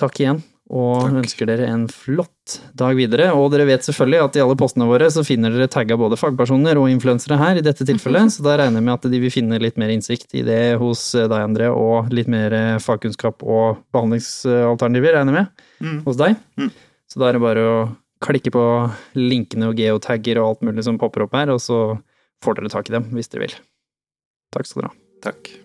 Takk igjen og Takk. ønsker dere en flott dag videre. Og dere vet selvfølgelig at i alle postene våre så finner dere tagga både fagpersoner og influensere her, i dette tilfellet, så da regner jeg med at de vil finne litt mer innsikt i det hos deg, André, og litt mer eh, fagkunnskap og behandlingsalternativer, regner jeg med, mm. hos deg. Mm. Så da er det bare å klikke på linkene og geotagger og alt mulig som popper opp her, og så får dere tak i dem hvis dere vil. Takk skal dere ha. Takk.